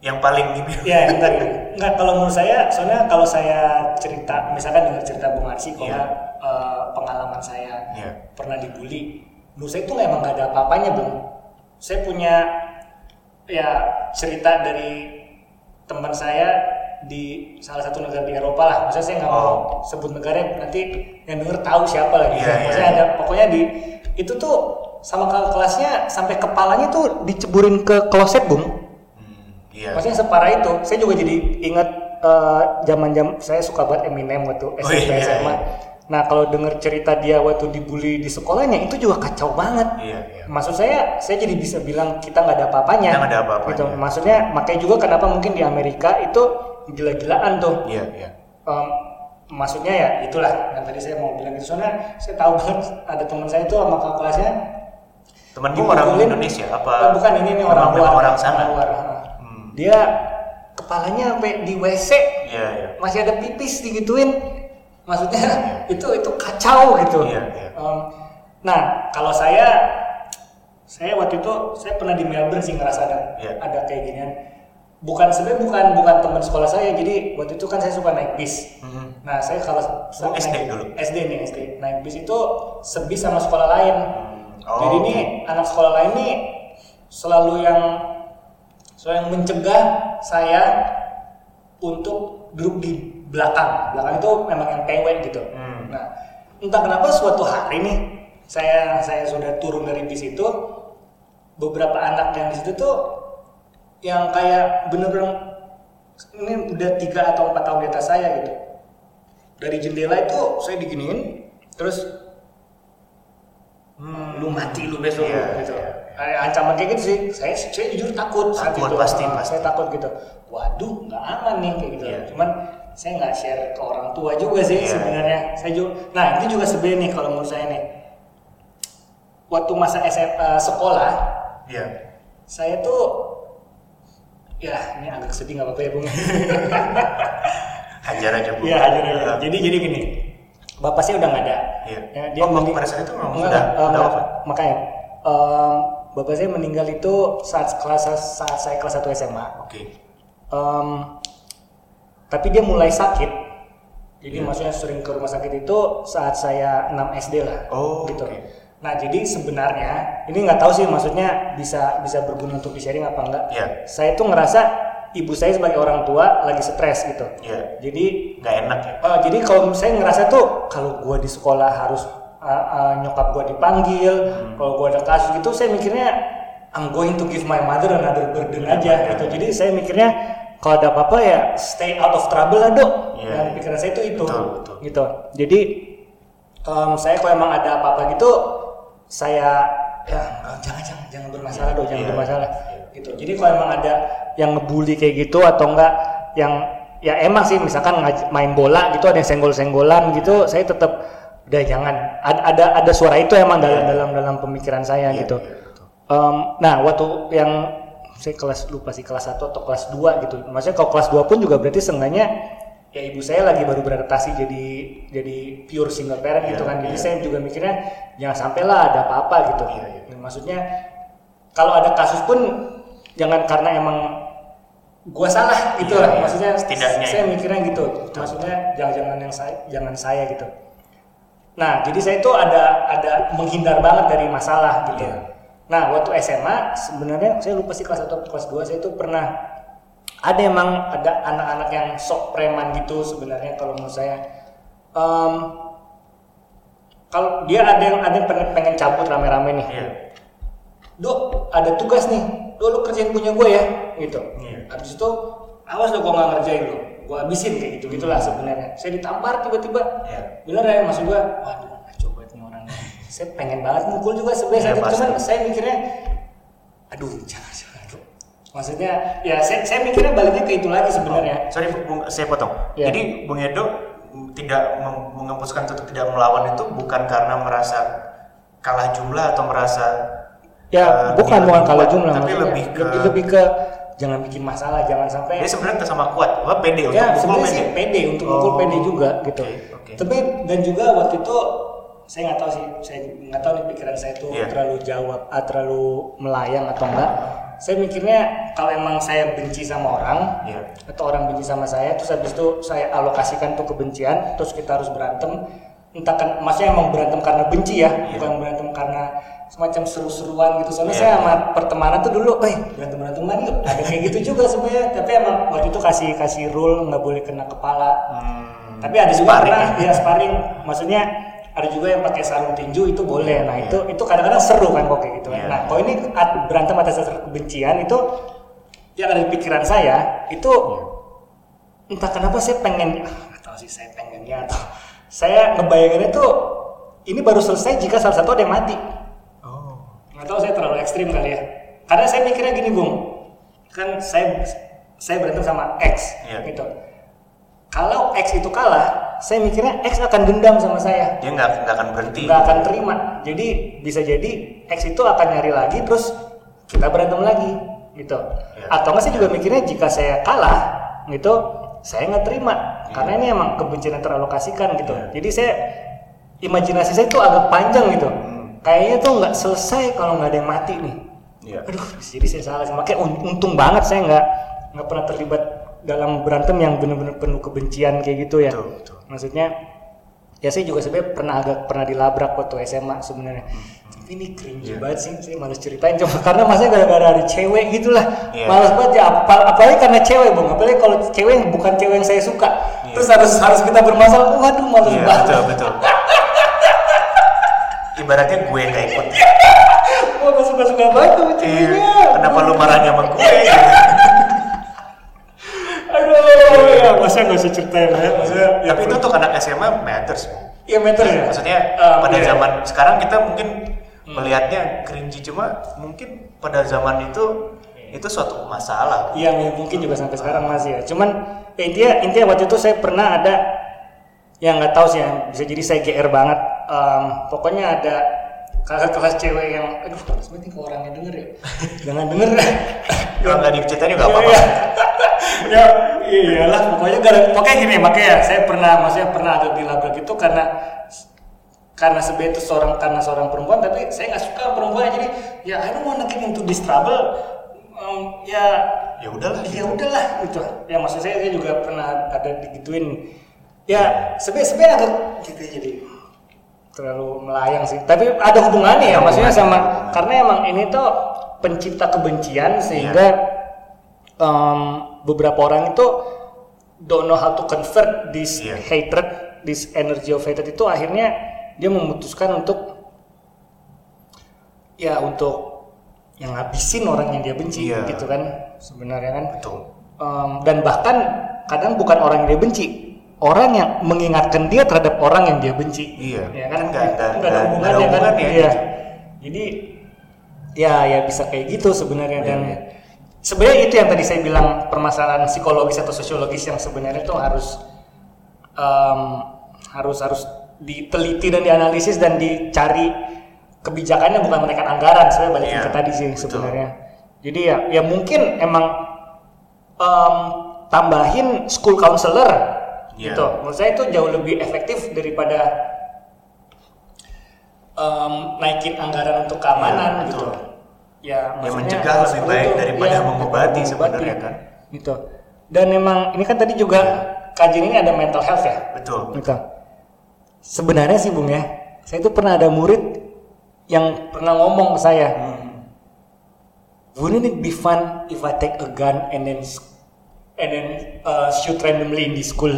Yang paling ini. ya nih nggak kalau menurut saya soalnya kalau saya cerita misalkan dengar cerita Bung Arsi kalau Iya. nggak, eh, pengalaman saya Iya. pernah dibully menurut saya itu emang nggak ada apa-apanya Bung saya punya ya cerita dari teman saya di salah satu negara di Eropa lah maksudnya saya nggak mau sebut negaranya nanti yang denger tahu siapa lagi Oh. Iya, iya, maksudnya iya. ada pokoknya di itu tuh sama kakak kelasnya sampai kepalanya tuh diceburin ke kloset bung Hmm, iya. maksudnya separah itu saya juga jadi ingat eh, zaman-zaman saya suka banget Eminem waktu SMP iya, SMA iya. nah kalau denger cerita dia waktu dibully di sekolahnya itu juga kacau banget Iya, iya. maksud saya saya jadi bisa bilang kita nggak ada apa-apanya nggak ada apa-apanya. gitu. maksudnya makanya juga kenapa mungkin di Amerika itu gila-gilaan tuh Iya, iya. Em, maksudnya ya itulah yang tadi saya mau bilang itu soalnya saya tahu banget ada teman saya itu sama kakak kelasnya Temanmu orang. Indonesia apa? Eh, bukan ini nih orang luar orang sana. luar. Hmm. dia kepalanya sampai di WC Iya, iya. masih ada pipis digituin maksudnya <laughs> itu itu kacau gitu Iya, iya. Em, nah kalau saya saya waktu itu saya pernah di Melbourne sih ngerasa ada Iya. ada kayak ginian bukan sebenarnya bukan bukan teman sekolah saya jadi waktu itu kan saya suka naik bis Mhm. nah saya kalau Oh, SD naik- dulu? SD nih SD naik bis itu sebis sama sekolah lain Oh, jadi oke. nih anak sekolah lain nih selalu yang selalu yang mencegah saya untuk duduk di belakang. Belakang itu memang yang pewek gitu. Hmm. Nah, entah kenapa suatu hari nih saya saya sudah turun dari bis itu beberapa anak yang di situ tuh yang kayak bener-bener ini udah tiga atau empat tahun di atas saya gitu. Dari jendela itu saya diginiin, terus lu mati lu besok Iya, gitu. iya, Kayak ancaman kayak gitu sih. Saya saya jujur takut Takut, itu. pasti, pasti. Saya takut gitu. Waduh, nggak aman nih kayak gitu. Iya. Cuman saya nggak share ke orang tua juga sih Iya. sebenarnya. Saya juga. Nah itu juga sebenarnya nih kalau menurut saya nih. Waktu masa SMA sekolah, Iya. saya tuh ya ini agak sedih nggak apa-apa ya bung. <laughs> Hajar aja, Bu. Iya hajar aja. Jadi jadi gini, bapak sih udah nggak ada. Iya. Ya, dia Oh, pada saat itu memang Enggak, sudah- wafat? Makanya em, bapak saya meninggal itu saat kelas saat saya kelas 1 SMA. Oke. Em, tapi dia mulai sakit. Jadi Iya. maksudnya sering ke rumah sakit itu saat saya 6 SD lah. Oh, gitu. oke. Nah, jadi sebenarnya ini nggak tahu sih maksudnya bisa bisa berguna untuk di-sharing apa enggak. Iya. Saya tuh ngerasa ibu saya sebagai orang tua lagi stres gitu. Iya. Jadi Nggak enak ya. Eh, jadi kalau saya ngerasa tuh kalau gua di sekolah harus uh, uh, nyokap gua dipanggil, Hmm. kalau gua ada kasus gitu, saya mikirnya I'm going to give my mother another burden aja gitu. Jadi saya mikirnya kalau ada apa-apa ya stay out of trouble lah dok. Iya, Yang iya. pikiran saya itu itu Betul, betul. gitu. Jadi em, saya kalau emang ada apa-apa gitu, saya ya jangan jangan jangan bermasalah dok, jangan Iya, bermasalah iya. Gitu. Jadi kalau emang ada yang ngebully kayak gitu atau enggak yang ya emang sih misalkan main bola gitu ada yang senggol-senggolan gitu, saya tetap udah jangan ada ada, ada suara itu emang dalam dalam dalam pemikiran saya Iya, gitu. iya, betul. Em, nah, waktu yang saya kelas lupa sih kelas 1 atau kelas 2 gitu. Maksudnya kalau kelas 2 pun juga berarti seenggaknya ya ibu saya lagi baru beradaptasi jadi jadi pure single parent gitu Iya, kan. Jadi iya. saya juga mikirnya jangan sampai lah ada apa-apa gitu. Iya, iya. Dan Maksudnya kalau ada kasus pun jangan karena emang gua salah gitu lah. iya. Maksudnya Setidaknya saya ya. mikirnya gitu. Maksudnya jangan jangan yang saya jangan saya gitu. Nah, jadi saya itu ada ada menghindar banget dari masalah gitu. Iya. Nah, waktu SMA sebenarnya saya lupa sih kelas 1 atau kelas 2 saya itu pernah ada emang ada anak-anak yang sok preman gitu sebenarnya kalau menurut saya. Em, kalau dia ada yang ada yang pengen, pengen cabut rame-rame nih Iya. Dok, ada tugas nih. Dok, lu kerjain punya gue ya, gitu. Iya. Habis itu, awas lo kok nggak ngerjain lo. Gue habisin kayak gitu gitulah sebenarnya. Saya ditampar tiba-tiba. Iya. Bener ya maksud gue, waduh, coba nih orang. saya pengen banget mukul juga sebenarnya. Pasti. Cuman saya mikirnya, aduh, jangan jangan. Dok. Maksudnya, ya saya, saya mikirnya baliknya ke itu lagi sebenarnya. Sorry, Bung, saya potong. Iya. Jadi Bung Edo tidak meng- mengembuskan untuk tidak melawan itu bukan karena merasa kalah jumlah atau merasa Ya, eh, bukan dia bukan lebih kalau jumlah, tapi lebih ke lebih, lebih ke jangan bikin masalah, jangan sampai dia sebenarnya sama kuat, wah pede untuk ya mukul sebenarnya sih pede. pede untuk mukul Oh, pede juga gitu oke, oke. tapi dan juga waktu itu saya nggak tahu sih saya nggak tahu nih pikiran saya itu Iya. terlalu jawab ah, terlalu melayang atau enggak saya mikirnya kalau emang saya benci sama orang Iya. atau orang benci sama saya terus habis itu saya alokasikan tuh kebencian terus kita harus berantem entah kan maksudnya emang berantem karena benci ya Iya. bukan berantem karena semacam seru-seruan gitu. Soalnya Iya. saya sama pertemanan tuh dulu eh berantem beranteman yuk. Ada kayak gitu juga sebenarnya tapi emang waktu itu kasih kasih rule nggak boleh kena kepala. Hmm, tapi ada juga sparring pernah ya? ya sparring. Maksudnya ada juga yang pakai sarung tinju itu boleh. Nah itu itu kadang-kadang seru kan kok kayak gitu. Iya. nah kalau ini at- berantem atas dasar kebencian itu yang ada di pikiran saya itu entah kenapa saya pengen ah, tahu sih saya pengennya atau saya ngebayanginnya tuh ini baru selesai jika salah satu ada yang mati Oh. nggak tahu saya terlalu ekstrim kali ya karena saya mikirnya gini bung kan saya saya berantem sama X Iya. gitu kalau X itu kalah saya mikirnya X akan dendam sama saya Dia nggak nggak akan berhenti. nggak akan terima jadi bisa jadi X itu akan nyari lagi terus kita berantem lagi gitu Iya. atau nggak saya juga mikirnya jika saya kalah gitu saya nggak terima Iya. karena ini emang kebencian yang teralokasikan gitu jadi saya imajinasi saya itu agak panjang gitu Hmm. kayaknya tuh nggak selesai kalau nggak ada yang mati nih Iya. aduh jadi saya salah makanya un- untung banget saya nggak nggak pernah terlibat dalam berantem yang benar-benar penuh kebencian kayak gitu ya Betul, betul. maksudnya ya saya juga sebenarnya pernah agak pernah dilabrak waktu SMA sebenarnya Hmm. tapi ini cringe Iya. banget sih saya malas ceritain cuma karena masanya gara-gara ada cewek gitulah Iya. malas banget ya apa- apalagi karena cewek bang apalagi kalau cewek yang bukan cewek yang saya suka Iya. terus harus harus kita bermasalah waduh malas Iya, banget betul, betul. Ibaratnya gue yang ikut. gue gak suka-suka banget ceweknya Iya. Kenapa lu marahnya sama gue? <laughs> gitu? aduh ya masa gak usah ceritain ya maksudnya ya, Tapi itu untuk anak SMA matters. Iya meter ya. Maksudnya Ah, pada iya. zaman sekarang kita mungkin melihatnya cringy cuma mungkin pada zaman itu itu suatu masalah. Iya ya, mungkin juga sampai sekarang masih ya. Cuman ya, intinya intinya waktu itu saya pernah ada yang nggak tahu sih ya, bisa jadi saya GR banget. Em, pokoknya ada kakak kelas cewek yang aduh sebenarnya kalau orangnya denger ya <laughs> jangan denger Kalau nggak diceritain juga apa-apa. Iya. <laughs> ya iyalah pokoknya gara pokoknya gini makanya saya pernah maksudnya pernah ada dilabrak itu karena karena sebenarnya itu seorang karena seorang perempuan tapi saya nggak suka perempuan jadi ya I don't wanna get into this trouble Em, ya Ya udahlah. ya udahlah gitu ya maksud saya saya juga pernah ada digituin ya sebenarnya sebenarnya agak gitu jadi terlalu melayang sih tapi ada hubungannya ya maksudnya sama karena emang ini tuh pencipta kebencian sehingga em, beberapa orang itu don't know how to convert this Iya. hatred this energy of hatred itu akhirnya dia memutuskan untuk ya untuk yang ngabisin orang yang dia benci Iya. gitu kan sebenarnya kan Betul. Em, dan bahkan kadang bukan orang yang dia benci orang yang mengingatkan dia terhadap orang yang dia benci Iya. ya kan Kan nggak- nggak- Nggak ada nggak- nggak ada hubungannya kan hubungannya, iya gitu. jadi ya ya bisa kayak gitu sebenarnya dan Iya. sebenarnya itu yang tadi saya bilang permasalahan psikologis atau sosiologis yang sebenarnya itu harus em, harus harus diteliti dan dianalisis dan dicari kebijakannya bukan menaikkan anggaran sebenarnya balik Iya, ke tadi sih sebenarnya jadi ya ya mungkin emang em, tambahin school counselor Iya. gitu menurut saya itu jauh lebih efektif daripada em, naikin anggaran untuk keamanan Iya, gitu betul. ya Ya, mencegah lebih baik itu. daripada Iya, mengobati sebenarnya kan. gitu dan emang ini kan tadi juga kajian ini ada mental health ya Betul. gitu sebenarnya sih bung ya saya itu pernah ada murid yang pernah ngomong ke saya Hmm. wouldn't it be fun if I take a gun and then and then uh, shoot randomly in the school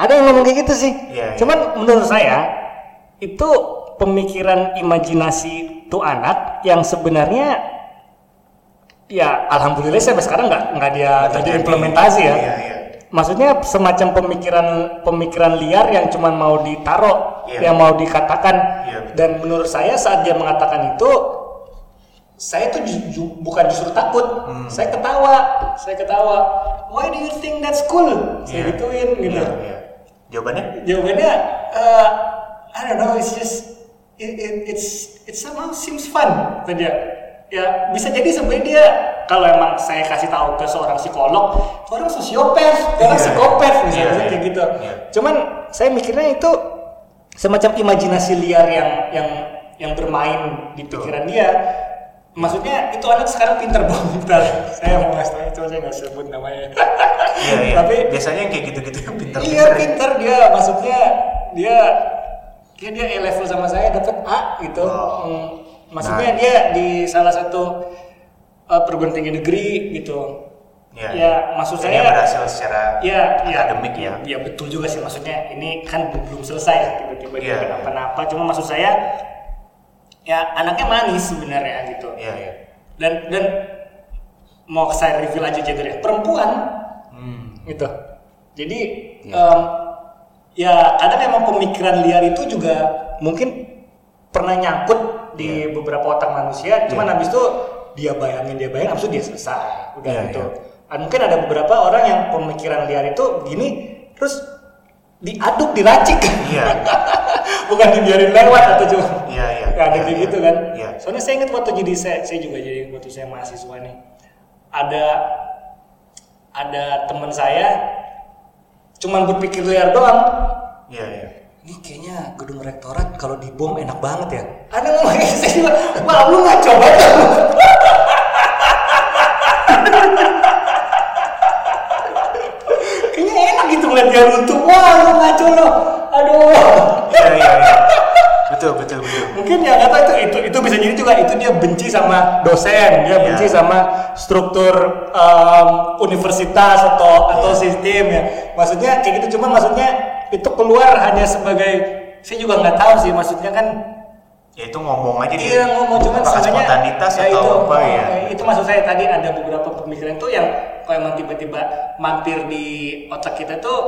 ada yang ngomong kayak gitu sih iya. cuman menurut saya itu pemikiran imajinasi tuh anak yang sebenarnya ya alhamdulillah sampai sekarang nggak nggak dia Nggak diimplementasi ya. Iya, iya. Maksudnya semacam pemikiran pemikiran liar yang cuma mau ditaruh, Iya. yang mau dikatakan. Iya. Dan menurut saya saat dia mengatakan itu, saya tuh ju- ju- bukan justru takut, Hmm. saya ketawa, saya ketawa. Why do you think that's cool? Saya Iya. gituin gitu. Iya, iya. Jawabannya? Jawabannya, uh, I don't know, it's just it, it, it's it somehow seems fun dia. Ya bisa jadi sebenarnya dia kalau emang saya kasih tahu ke seorang psikolog, orang sosiopat, orang Iya. psikopat misalnya Iya, kayak iya. gitu. Iya. Cuman saya mikirnya itu semacam imajinasi liar yang yang yang bermain di pikiran dia. Maksudnya itu anak sekarang pinter banget. Saya mau ngasih tahu itu saya nggak sebut namanya. Iya, iya. Tapi biasanya yang kayak gitu-gitu pintar Iya pinter dia, maksudnya dia dia dia A level sama saya dapat A gitu. Wow. Hmm, maksudnya dia di salah satu uh, perguruan tinggi negeri gitu. Iya. Ya, maksud Jadi saya- berhasil secara Ya, akademik ya. Ya betul juga sih maksudnya ini kan belum selesai tiba-tiba dia Iya, iya. kenapa-napa. Cuma maksud saya ya anaknya manis sebenarnya gitu. Iya, iya. Dan dan mau saya reveal aja gendernya perempuan Hmm. gitu. Jadi Iya. em, ya kadang emang pemikiran liar itu juga mungkin pernah nyangkut di beberapa otak manusia, cuman Iya. habis itu dia bayangin dia bayangin, habis itu dia selesai, udah Iya, gitu. iya. Dan mungkin ada beberapa orang yang pemikiran liar itu gini, terus diaduk, diracik, Iya. <laughs> bukan dibiarin lewat atau cuma Iya, iya. Ya, ada Iya, kayak iya. gitu kan. Iya. Soalnya saya ingat waktu jadi saya, saya juga jadi waktu saya mahasiswa nih. Ada ada teman saya cuman berpikir liar doang. Iya, iya. Ini kayaknya gedung rektorat kalau dibom enak banget ya. Ada ngomong kayak saya juga, wah lu nggak coba <laughs> kayaknya enak gitu ngeliat dia runtuh. Wah lu ngaco lo. Aduh. Iya, iya, iya. Betul, betul, betul. mungkin ya kata itu itu itu bisa jadi juga itu dia benci sama dosen dia Iya. benci sama struktur um, universitas atau atau Iya. sistem ya maksudnya kayak gitu cuma maksudnya itu keluar hanya sebagai saya juga nggak tahu sih maksudnya kan Ya itu ngomong aja iya ngomong cuma apakah sebenarnya spontanitas ya atau itu, apa ya. itu maksud saya tadi ada beberapa pemikiran tuh yang kalau emang tiba-tiba mampir di otak kita tuh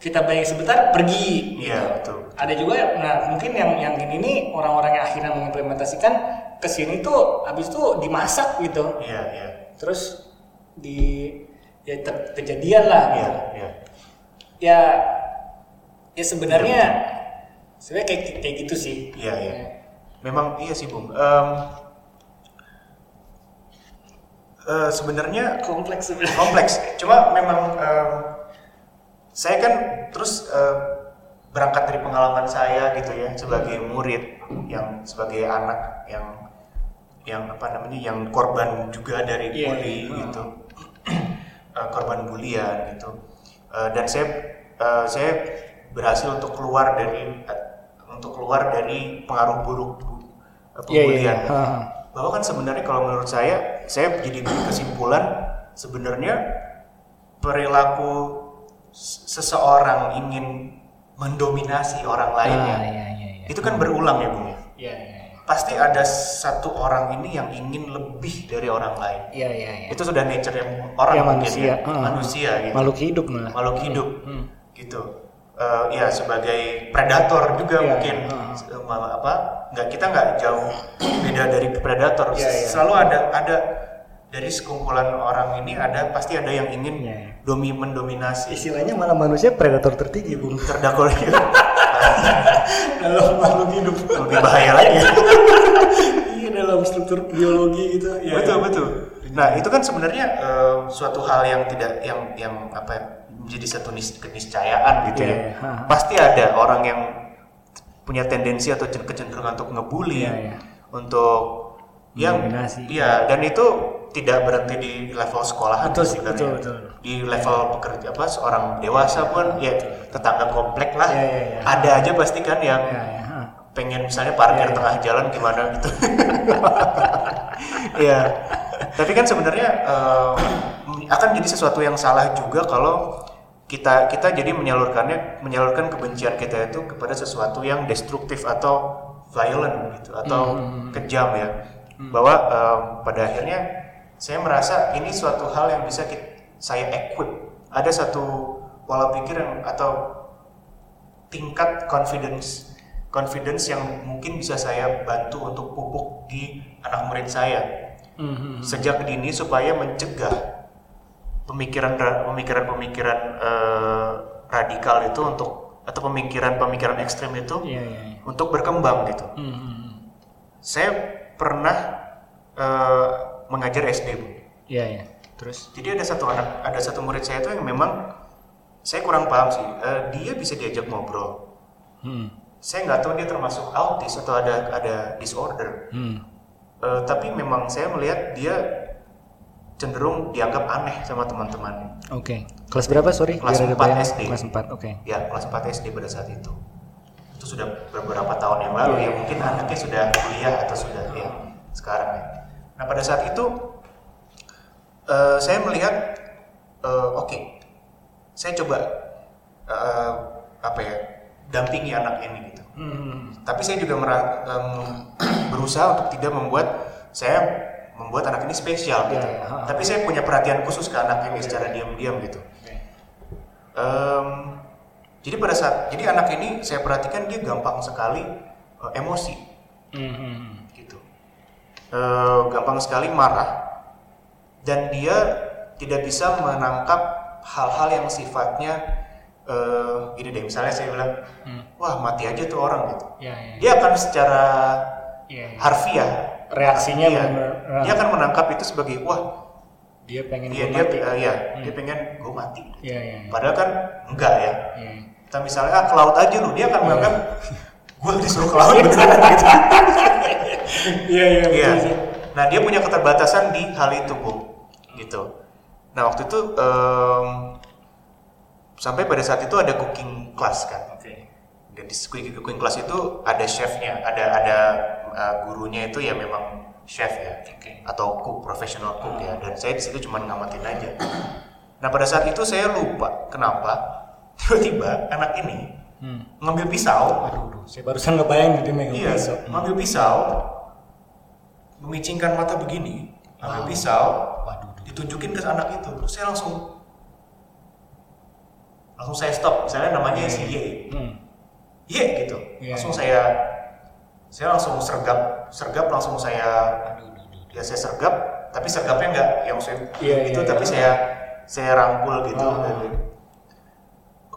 kita bayangin sebentar pergi Iya, gitu. betul. ada juga nah mungkin yang yang ini nih orang-orang yang akhirnya mengimplementasikan ke sini tuh habis itu dimasak gitu Iya, iya. terus di ya ter- kejadian lah Iya, gitu iya. ya ya sebenarnya sebenarnya kayak kayak gitu sih Iya, iya. Memang iya sih, Bung. Em, eh, sebenarnya kompleks sebenarnya kompleks. Cuma memang em, saya kan terus em, berangkat dari pengalaman saya gitu ya sebagai murid yang sebagai anak yang yang apa namanya yang korban juga dari Iya, bully iya. gitu <clears throat> Eh, korban bulian gitu Eh, dan saya eh, saya berhasil untuk keluar dari eh, untuk keluar dari pengaruh buruk iya, pembulian. Ha, ha. bahwa kan sebenarnya kalau menurut saya saya jadi kesimpulan sebenarnya perilaku seseorang ingin mendominasi orang lainnya Ah, iya, iya, iya. itu kan berulang ya bung Iya, iya, iya. pasti ada satu orang ini yang ingin lebih dari orang lain Iya, iya, iya. itu sudah nature yang orang Ya, manusia. ya Ah. manusia gitu Makhluk hidup malah. makhluk hidup Hmm. gitu Eh, ya sebagai predator juga Iya, mungkin malah apa nggak kita nggak jauh beda dari predator Iya, iya. selalu ada ada dari sekumpulan orang ini ada pasti ada yang ingin Iya, iya. domi mendominasi Istilahnya malah manusia predator tertinggi, Bung. terdakwa <laughs> dalam makhluk hidup. lebih bahaya lagi iya, dalam struktur biologi gitu. Iya, betul iya. betul nah itu kan sebenarnya eh, suatu hal yang tidak yang yang apa ya, menjadi satu nis- keniscayaan gitu Iya, ya iya. Ha. pasti ada orang yang punya tendensi atau cen- kecenderungan untuk ngebully Iya, iya. untuk yang iya dan itu tidak berhenti di level sekolah Betul sih, betul, betul. di level pekerja apa seorang dewasa pun ya tetangga komplek lah Iya, iya, iya. ada aja pasti kan yang iya. Ha. pengen misalnya parkir Iya, iya. tengah jalan gimana gitu. <laughs> Iya. Tapi kan sebenarnya eh, akan jadi sesuatu yang salah juga kalau kita kita jadi menyalurkannya menyalurkan kebencian kita itu kepada sesuatu yang destruktif atau violent gitu atau kejam ya bahwa em, pada akhirnya saya merasa ini suatu hal yang bisa kit- saya equip ada satu pola pikir yang atau tingkat confidence confidence yang mungkin bisa saya bantu untuk pupuk di anak murid saya Mhm. sejak dini supaya mencegah pemikiran pemikiran pemikiran eh, radikal itu untuk atau pemikiran pemikiran ekstrem itu Iya, iya, iya. untuk berkembang gitu. Mhm. Saya pernah eh, mengajar SD, Bu. Iya, iya. Terus? Jadi ada satu anak, ada satu murid saya itu yang memang saya kurang paham sih. Eh, dia bisa diajak ngobrol. Hmm. Saya nggak tahu dia termasuk autis atau ada ada disorder. Hmm. Eh, tapi memang saya melihat dia cenderung dianggap aneh sama teman-teman. Oke. Kelas berapa, sorry? Kelas Biar ada 4 bayangan. SD. Kelas 4, oke. Ya, kelas 4 SD pada saat itu. Itu sudah beberapa tahun yang lalu ya. Mungkin anaknya sudah kuliah atau sudah ya sekarang ya. Nah, pada saat itu eh, saya melihat eh, oke. Saya coba eh, apa ya? dampingi anak ini gitu. Hmm. Tapi saya juga mera- em, <clears throat> berusaha untuk tidak membuat saya membuat anak ini spesial gitu. Ha, ha. Tapi saya punya perhatian khusus ke anak ini secara diam-diam gitu. Em, jadi pada saat jadi anak ini saya perhatikan dia gampang sekali eh, emosi Mhm. gitu. Eh, gampang sekali marah dan dia tidak bisa menangkap hal-hal yang sifatnya eh, gini deh misalnya saya bilang Hmm. wah mati aja tuh orang gitu Iya, iya. dia akan secara Iya, iya. harfiah Reaksinya iya, benar-benar, ah. dia akan menangkap itu sebagai wah Dia pengen dia gua dia mati. eh, ya dia pengen gue mati Iya, iya, iya. padahal kan enggak ya Iya. Kita misalnya ah ke laut aja lu dia akan menganggap gue disuruh ke laut beneran gitu Iya, iya, Iya. Nah dia punya keterbatasan di hal itu bu, gitu. Nah waktu itu em, sampai pada saat itu ada cooking class kan. Oke. Dan di cooking, cooking class itu ada chefnya, ada ada uh, gurunya itu ya memang chef ya, Oke. atau cook professional cook ya. Dan saya di situ cuma ngamatin aja. Nah pada saat itu saya lupa kenapa tiba-tiba anak ini Hmm. ngambil pisau, Aduh, aduh, saya barusan ngebayang dia megang iya, pisau. Hmm. ngambil pisau, memicingkan mata begini, ngambil pisau, Waduh, aduh. ditunjukin ke anak itu, terus saya langsung langsung saya stop, misalnya namanya si Y, Hmm. Y gitu, Iya, langsung iya. saya saya langsung sergap, sergap langsung saya Aduh, aduh, aduh. ya saya sergap, tapi sergapnya nggak yang saya Iya, itu, iya, tapi iya. saya saya rangkul gitu. Oh.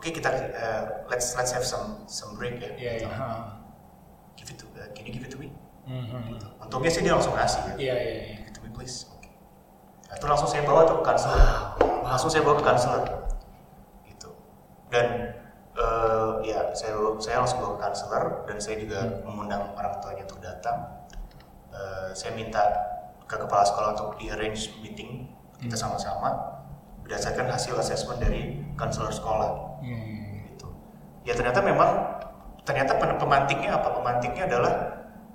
Oke kita uh, let's let's have some some break ya. Iya, iya. ha. Give it to, uh, can you give it to me? Hmm, hmm, hmm. Untungnya sih dia langsung ngasih ya. Iya, iya, iya. Give it to me please. Oke. Nah, itu langsung saya bawa tuh ke konselor. Langsung saya bawa ke konselor. Gitu. Dan eh, ya saya saya langsung bawa ke konselor dan saya juga mengundang orang tuanya untuk datang. Eh, saya minta ke kepala sekolah untuk di arrange meeting kita sama-sama berdasarkan hasil assessment dari konselor sekolah Iya, iya, iya. gitu. Ya ternyata memang ternyata pemantiknya apa? Pemantiknya adalah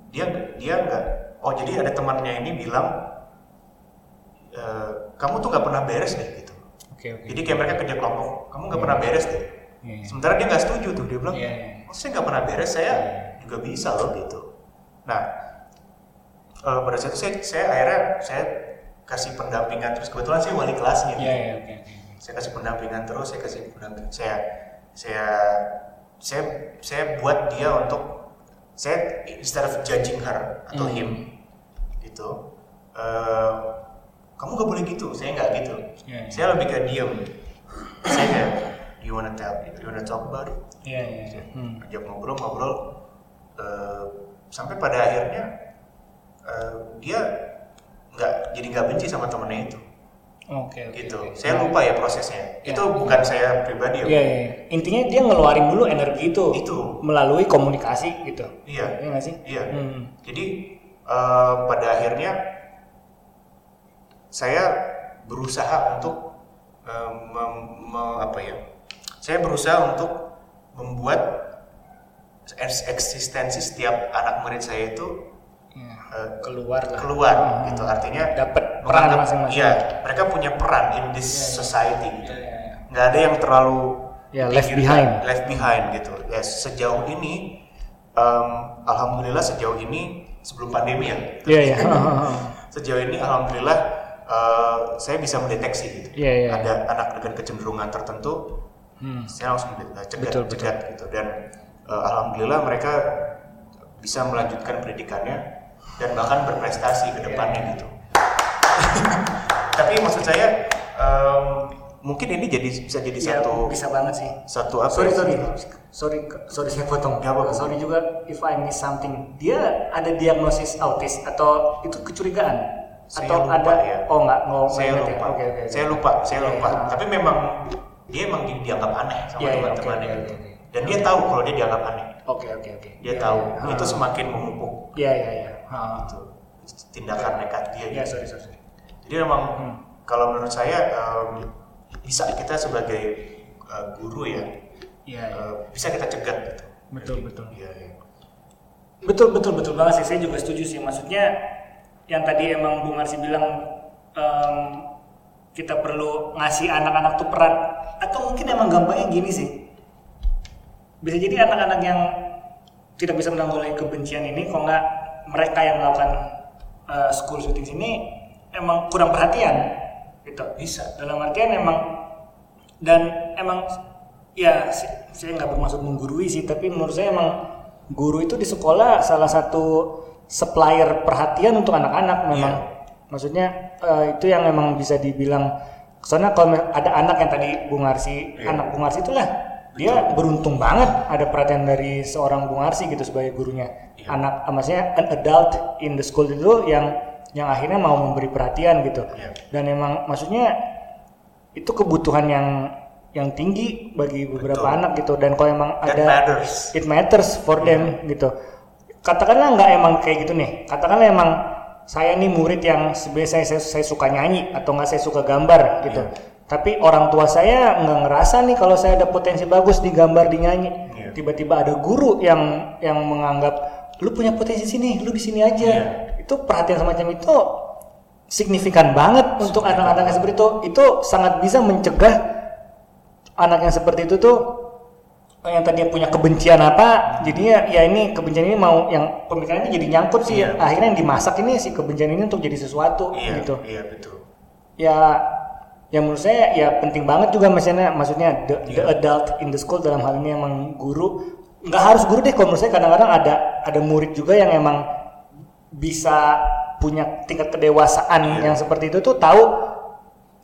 dia dia nggak. Oh jadi ada temannya ini bilang e, kamu tuh nggak pernah beres deh gitu. Oke, oke. Jadi kayak mereka kerja kelompok, kamu nggak pernah beres deh. Iya, iya. Sementara dia nggak setuju tuh dia bilang, Iya, iya. oh saya nggak pernah beres, saya juga bisa loh gitu. Nah eh, pada saat itu saya, saya akhirnya saya kasih pendampingan terus kebetulan saya wali kelasnya. Iya, iya, oke, oke. saya kasih pendampingan terus saya kasih pendampingan saya saya saya saya buat dia untuk saya instead of judging her atau Hmm. him gitu eh, kamu gak boleh gitu saya nggak gitu Iya, iya. saya lebih ke diem saya kayak you wanna tell you wanna talk about it Iya, iya, iya. Hmm. ajak ngobrol-ngobrol eh, sampai pada akhirnya eh, dia nggak jadi nggak benci sama temennya itu Oke, oke. gitu. oke. Saya lupa ya prosesnya. Ya. Itu bukan saya pribadi. Iya, iya. iya. Intinya dia ngeluarin dulu energi itu. Itu. Melalui komunikasi gitu. Iya. Iya nggak sih? Iya. Hmm. Jadi eh, pada akhirnya saya berusaha untuk eh, mem- me- apa ya? Saya berusaha untuk membuat eks- eksistensi setiap anak murid saya itu Eh, Keluar lah. keluar Hmm. gitu. Artinya Dapat peran masing-masing. Iya, mereka punya peran in this Iya, iya. society gitu. Iya, iya, iya. nggak ada yang terlalu Ya, left behind. left behind gitu ya sejauh ini em, alhamdulillah sejauh ini sebelum pandemi ya Iya iya. <laughs> <laughs> sejauh ini alhamdulillah eh, saya bisa mendeteksi gitu Iya, iya, ada anak dengan kecenderungan tertentu Hmm. saya langsung eh, cegat Betul, betul. cegat gitu dan eh, alhamdulillah mereka bisa melanjutkan pendidikannya dan bahkan berprestasi ke depannya Iya. gitu <laughs> tapi maksud saya em, mungkin ini jadi bisa jadi Iya, satu bisa banget sih. satu apa Sorry ya? sorry sorry sorry saya potong. Nggak apa-apa. Sorry juga if I miss something. Dia ada diagnosis autis atau itu kecurigaan Saya atau lupa ada ya. oh nggak nggak saya ya? lupa Oke oke. oke. saya lupa saya Iya, lupa iya. tapi memang dia emang di- dianggap aneh sama Iya, iya, teman-temannya oke, gitu oke, oke. dan dia tahu kalau dia dianggap aneh Oke oke oke. dia Iya, tahu iya. itu Ha. semakin memupuk Iya iya iya. Ha. gitu, tindakan nekat dia Iya gitu. sorry sorry. jadi memang Hmm. kalau menurut saya em, bisa kita sebagai eh, guru ya Iya. iya. eh, bisa kita cegat gitu Betul betul. Iya, iya. Betul betul betul banget sih. Saya juga setuju sih. Maksudnya yang tadi emang Bu Marsi bilang em, kita perlu ngasih anak-anak tuh peran atau mungkin emang gampangnya gini sih. Bisa jadi anak-anak yang tidak bisa menanggulangi kebencian ini, kok nggak mereka yang melakukan eh, school shooting ini emang kurang perhatian, gitu. bisa Dalam artian emang dan emang ya saya nggak bermaksud menggurui sih tapi menurut saya emang guru itu di sekolah salah satu supplier perhatian untuk anak-anak memang maksudnya eh, itu yang memang bisa dibilang soalnya kalau ada anak yang tadi Bung Arsi Iya. anak Bung Arsi itulah dia beruntung banget ada perhatian dari seorang Bung Arsi gitu sebagai gurunya. Iya. anak eh, maksudnya an adult in the school itu yang yang akhirnya mau memberi perhatian gitu. Iya. dan emang maksudnya itu kebutuhan yang yang tinggi bagi beberapa Betul. anak gitu. Dan kalau emang that ada matters. it matters for them gitu. Katakanlah nggak emang kayak gitu nih. Katakanlah emang saya nih murid yang sebenarnya saya, saya, saya suka nyanyi atau nggak saya suka gambar gitu tapi orang tua saya nggak ngerasa nih kalau saya ada potensi bagus di gambar di nyanyi. Iya. tiba-tiba ada guru yang yang menganggap lu punya potensi sini lu di sini aja. Iya. itu perhatian semacam itu signifikan banget untuk anak-anak yang seperti itu. Itu sangat bisa mencegah anak yang seperti itu tuh yang tadinya punya kebencian apa? Jadinya ya ini kebencian ini mau yang pemikirannya jadi nyangkut sih. Iya. akhirnya yang dimasak ini si kebencian ini untuk jadi sesuatu iya gitu. iya betul. Ya yang menurut saya ya penting banget juga maksudnya maksudnya the, the Iya. adult in the school dalam hal ini emang guru nggak harus guru deh kalau menurut saya kadang-kadang ada ada murid juga yang emang bisa punya tingkat kedewasaan Iya. yang seperti itu tuh tahu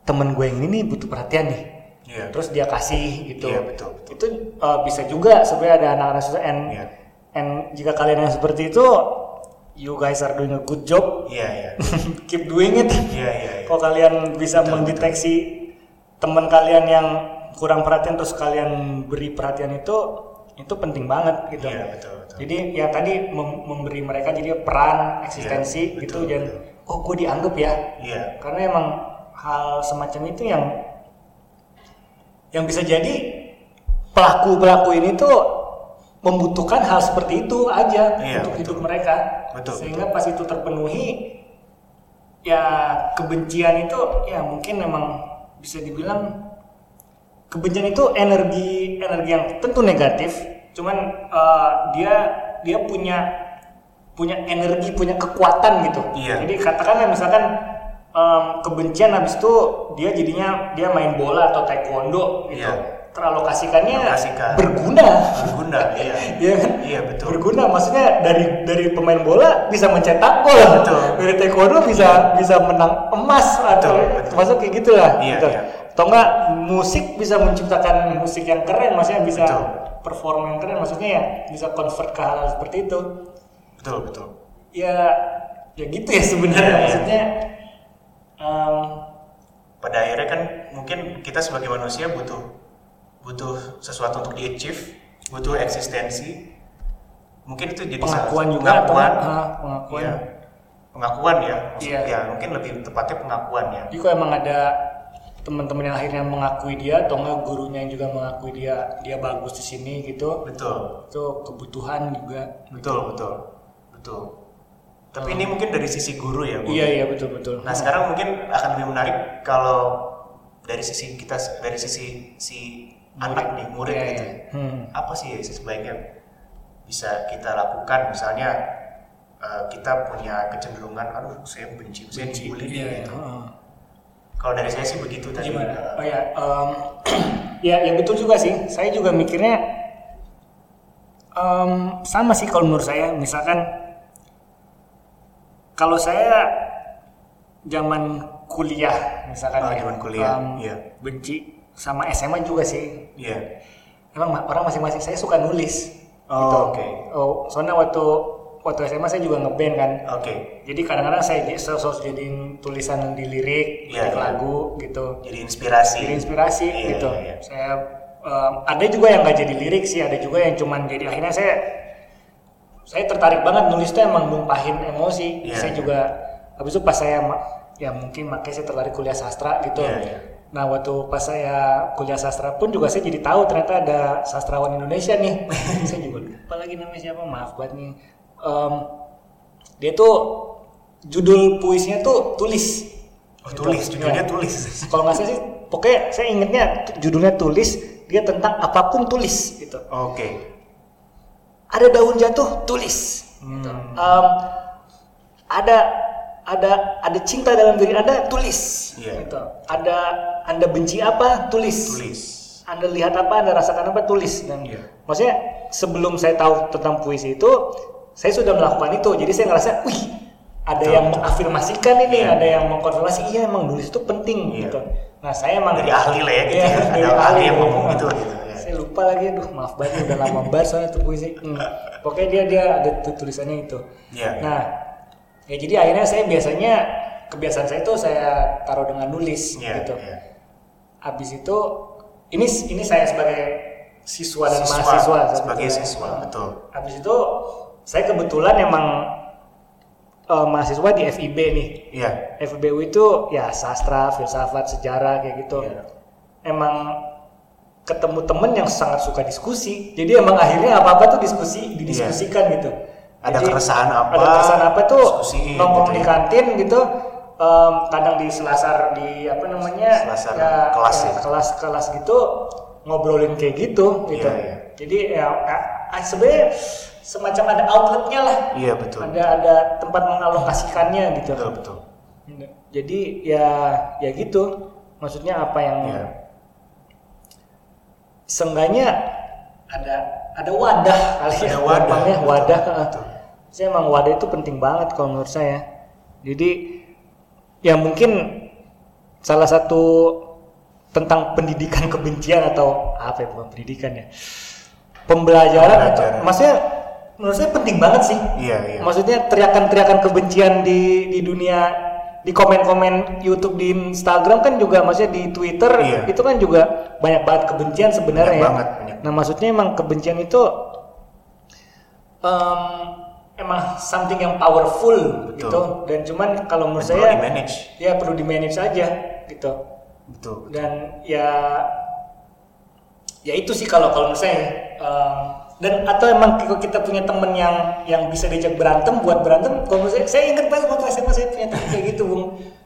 temen gue yang ini nih butuh perhatian nih iya terus dia kasih gitu Iya, betul, betul. itu uh, bisa juga sebenarnya ada anak-anak susah and Iya. and jika kalian yang seperti itu you guys are doing a good job. Iya iya. <laughs> Keep doing it. Iya iya iya. kalau kalian bisa mendeteksi teman kalian yang kurang perhatian terus kalian beri perhatian itu itu penting banget gitu. Iya, betul, betul. jadi ya tadi mem- memberi mereka jadi peran eksistensi Iya, gitu betul, dan oh gue dianggap ya. Iya. Karena emang hal semacam itu yang yang bisa jadi pelaku pelaku ini tuh membutuhkan hal seperti itu aja Iya, untuk betul. hidup mereka Betul, sehingga pas itu terpenuhi ya kebencian itu ya mungkin memang bisa dibilang kebencian itu energi energi yang tentu negatif cuman eh, dia dia punya punya energi punya kekuatan gitu Iya. jadi katakanlah misalkan em, kebencian habis itu dia jadinya dia main bola atau taekwondo gitu Iya. Teralokasikannya Alokasikan. berguna berguna iya <laughs> Iya kan? iya betul berguna maksudnya dari dari pemain bola bisa mencetak gol Betul. dari taekwondo bisa bisa menang emas atau Betul, termasuk kayak gitulah Iya, gitu. iya. atau enggak musik bisa menciptakan musik yang keren maksudnya bisa Betul. perform yang keren maksudnya ya bisa convert ke hal, -hal seperti itu betul betul ya ya gitu ya sebenarnya Iya, iya. maksudnya em, pada akhirnya kan mungkin kita sebagai manusia butuh butuh sesuatu untuk di achieve butuh eksistensi. Mungkin itu jadi pengakuan salah- juga atau pengakuan. ah, pengakuan. Iya. pengakuan ya maksud Iya. ya mungkin lebih tepatnya pengakuan ya. Jadi kalau emang ada teman-teman yang akhirnya mengakui dia atau enggak gurunya yang juga mengakui dia dia bagus di sini gitu betul. itu kebutuhan juga. Betul betul. Betul. Tapi ini mungkin dari sisi guru ya Bu. iya iya betul betul. Nah sekarang mungkin akan lebih menarik kalau dari sisi kita dari sisi si anak nih murid Iya, gitu iya. Hmm. apa sih ya sebaiknya bisa kita lakukan misalnya eh, kita punya kecenderungan aduh saya benci saya dibully nih," Iya, gitu. heeh. kalau dari saya sih begitu tadi Gimana? Oh ya, em, <clears throat> ya, ya betul juga sih. Saya juga mikirnya em, sama sih kalau menurut saya. Misalkan kalau saya zaman kuliah, misalkan Oh, ya, zaman kuliah, em, iya. benci sama SMA juga sih. iya Emang ma- orang masing-masing saya suka nulis. Oh, gitu. oke. Oh, soalnya waktu waktu SMA saya juga ngeband kan. oke Jadi kadang-kadang saya sosok jadiin tulisan di lirik, lirik iya. lagu gitu. jadi inspirasi Jadi inspirasi Iya, gitu. iya, iya. Saya em, ada juga yang nggak jadi lirik sih, ada juga yang cuman jadi akhirnya saya saya tertarik banget nulis tuh emang numpahin emosi. Iya, saya iya. juga habis itu pas saya ya mungkin makanya saya tertarik kuliah sastra gitu. Iya, iya. Nah waktu pas saya kuliah sastra pun juga saya jadi tahu ternyata ada sastrawan Indonesia nih. <laughs> saya juga lupa lagi namanya siapa, maaf banget nih. Em, dia tuh judul puisinya tuh tulis. oh, Gitu. tulis judulnya Ya. tulis <laughs> Kalau nggak salah sih, pokoknya saya ingetnya judulnya tulis, dia tentang apa pun tulis gitu. oke Ada daun jatuh, tulis. Gitu. Hmm. Em, ada ada ada cinta dalam diri anda, tulis. Iya. Gitu. Ada anda benci apa, tulis. tulis Anda lihat apa, Anda rasakan apa, tulis. Dan Iya. maksudnya sebelum saya tahu tentang puisi itu, saya sudah melakukan itu. Jadi saya ngerasa, wih, ada Betul, yang mengafirmasikan ini, Iya, ada yang mengkonfirmasi, iya emang nulis itu penting Iya. gitu. Nah saya emang dari ahli lah ya gitu Iya, ya dari ada ahli yang ahli. ngomong gitu gitu ya. Saya lupa lagi, aduh maaf banget udah lama banget soalnya tuh puisi. Hmm. <laughs> Pokoknya dia dia ada tulisannya itu. Iya. Nah, ya jadi akhirnya saya biasanya kebiasaan saya itu saya taruh dengan nulis Iya, gitu. iya. Habis itu ini ini saya sebagai siswa dan Siswa, mahasiswa sebagai sebetulnya. siswa, betul. Habis itu saya kebetulan emang eh, mahasiswa di FIB nih. iya FIBU itu ya sastra, filsafat, sejarah kayak gitu. Iya. Emang ketemu temen yang sangat suka diskusi. Jadi emang akhirnya apa-apa tuh diskusi, didiskusikan gitu. Iya. Ada Jadi, keresahan apa, Ada keresahan apa tuh diskusiin nongkrong gitu di ya. kantin gitu. em, kadang di selasar di apa namanya Selasar ya, kelas ya, ya. kelas-kelas gitu ngobrolin kayak gitu gitu. Iya, iya. Jadi ya a- a- sebenarnya semacam ada outletnya lah. iya betul Ada ada tempat mengalokasikannya gitu. betul betul Jadi ya ya gitu. Maksudnya apa yang Iya. seenggaknya ada ada wadah kali Ada ya wadah, betul, wadah betul. Saya emang wadah itu penting banget kalau menurut saya jadi ya mungkin salah satu tentang pendidikan <laughs> kebencian atau apa ya bukan pendidikan ya pembelajaran atau maksudnya menurut saya penting banget sih iya iya maksudnya teriakan-teriakan kebencian di di dunia di komen-komen YouTube di Instagram kan juga maksudnya di Twitter Iya. itu kan juga banyak banget kebencian sebenarnya Banyak ya. banget, banyak. Nah maksudnya emang kebencian itu em, emang something yang powerful Betul. gitu. Dan cuman kalau menurut perlu saya di manage ya perlu di manage aja gitu. Betul. Dan ya ya itu sih kalau kalau menurut saya. Em, dan atau emang kalau kita punya temen yang yang bisa diajak berantem buat berantem? Kalau menurut saya saya ingat banget waktu SMA saya punya temen kayak gitu bung.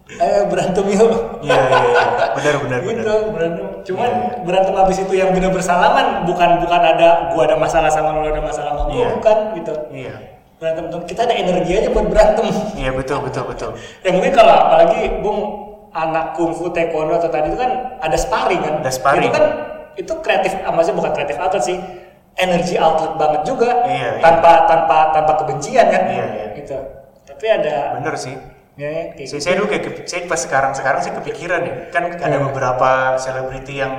Eh berantem yuk. Iya iya iya. Benar benar benar. gitu berantem. Cuman berantem habis itu yang benar bersalaman bukan bukan ada gua ada masalah sama lu ada masalah sama gua. Iya. bukan gitu. Iya berantem tuh kita ada energi aja buat berantem iya betul betul betul <laughs> ya mungkin kalau apalagi bung anak kungfu taekwondo atau tadi itu kan ada sparring kan Ada sparring. itu kan itu kreatif ah, maksudnya bukan kreatif outlet sih energi outlet banget juga Iya, iya. tanpa tanpa tanpa kebencian kan Iya, iya. gitu tapi ada benar sih ya, ya, kayak saya, gitu. saya dulu kayak saya pas sekarang sekarang saya kepikiran ya kan ada Iya. beberapa selebriti yang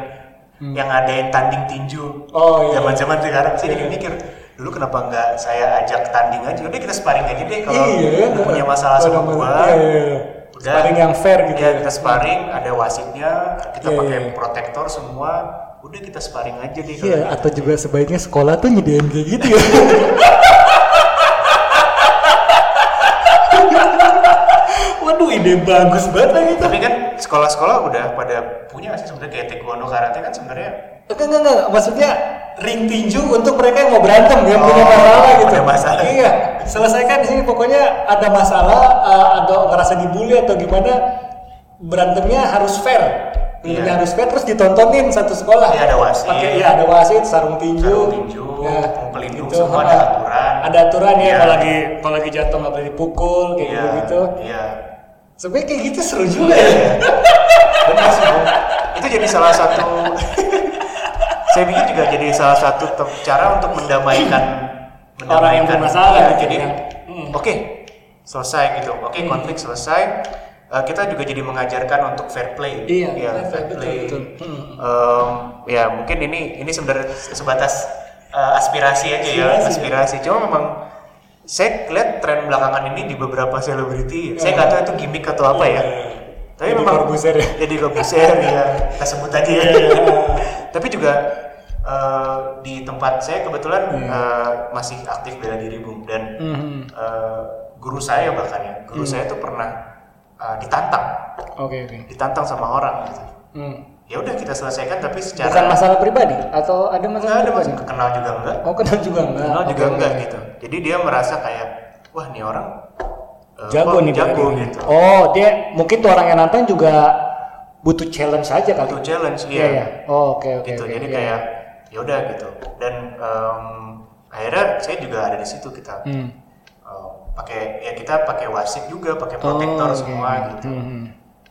yang ngadain tanding tinju Hmm. Oh, iya. zaman zaman sekarang saya jadi Iya. mikir dulu kenapa nggak saya ajak tanding aja udah kita sparring aja deh kalau Iya, lu punya masalah sama gua Iya, iya, iya. udah Sparring yang fair gitu ya ya. kita sparring ada wasitnya kita Iya, pakai iya. protektor semua udah kita sparring aja deh kalau Iya, gitu. atau juga sebaiknya sekolah tuh nyediain kayak gitu ya. <laughs> Waduh, ide bagus banget lagi tapi kan sekolah-sekolah udah pada punya sih sebenarnya kayak taekwondo karate kan sebenarnya Enggak, enggak, enggak. Maksudnya ring tinju untuk mereka yang mau berantem, yang Oh, punya masalah gitu. ada masalah. Iya, selesaikan di sini. Pokoknya ada masalah uh, atau ngerasa dibully atau gimana, berantemnya harus fair. Filmnya Iya. harus fair terus ditontonin satu sekolah. Iya, ada wasit. Pakai iya ada wasit, sarung tinju. Sarung tinju, ya, pelindung, gitu. semua ada aturan. Ada aturan ya Iya. kalau lagi kalau lagi jatuh nggak boleh dipukul kayak Iya, gitu. Iya. Sebenarnya kayak gitu seru juga ya. Benar sih. Itu jadi salah satu <laughs> saya pikir juga jadi salah satu cara untuk mendamaikan Orang yang bermasalah Iya, gitu jadi ya. Hmm. oke selesai gitu oke konflik selesai Eh, kita juga jadi mengajarkan untuk fair play Iya, Ya, fair play, betul, betul. Hmm. Em, ya mungkin ini ini sebenarnya sebatas eh, aspirasi aja ya Aspirasi. aspirasi cuma memang saya lihat tren belakangan ini di beberapa selebriti saya nggak tahu itu gimmick atau apa ya tapi Jadi memang Corbuzier ya? jadi Corbuzier ya kita sebut aja ya Iya, tapi juga eh, di tempat saya kebetulan Iya. eh, masih aktif bela diri bung dan Mhm. eh, guru saya bahkan ya guru Hmm. saya tuh pernah eh, ditantang Oke oke. ditantang sama orang gitu Hmm. ya udah kita selesaikan tapi secara Bukan masalah pribadi atau ada Enggak masalah ada pribadi? mas, kenal juga enggak Oh kenal juga enggak? kenal juga Oke, enggak oke. gitu jadi dia merasa kayak wah nih orang eh, Jago nih jago berarti. gitu Oh dia mungkin tuh orang yang nonton juga butuh challenge aja kali. Butuh challenge Iya iya ya. Oh, oke oke. gitu oke, jadi iya. kayak ya udah gitu dan em, akhirnya saya juga ada di situ kita Hmm. eh, pakai ya kita pakai wasit juga pakai protektor Oh, oke. semua gitu Hmm, hmm.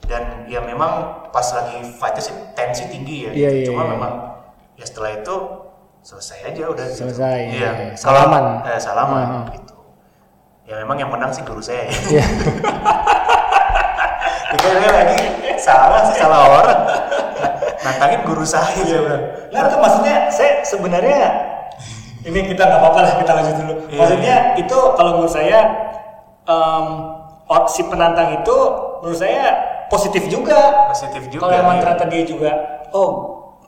dan ya memang pas lagi fightnya sih tensi tinggi ya Iya, gitu. iya, cuma iya. memang ya setelah itu selesai aja udah gitu. Selesai, iya iya. Kalau- Salaman. eh, salaman Hmm. gitu ya memang yang menang sih guru saya ya Iya. <laughs> Dikira lagi salah sih salah orang nantangin guru saya bilang Nah itu maksudnya saya sebenarnya ini kita nggak apa-apa lah kita lanjut dulu. Iya, Maksudnya itu kalau menurut saya or- si penantang itu menurut saya positif juga. positif juga Kalau emang iya. ternyata dia juga, oh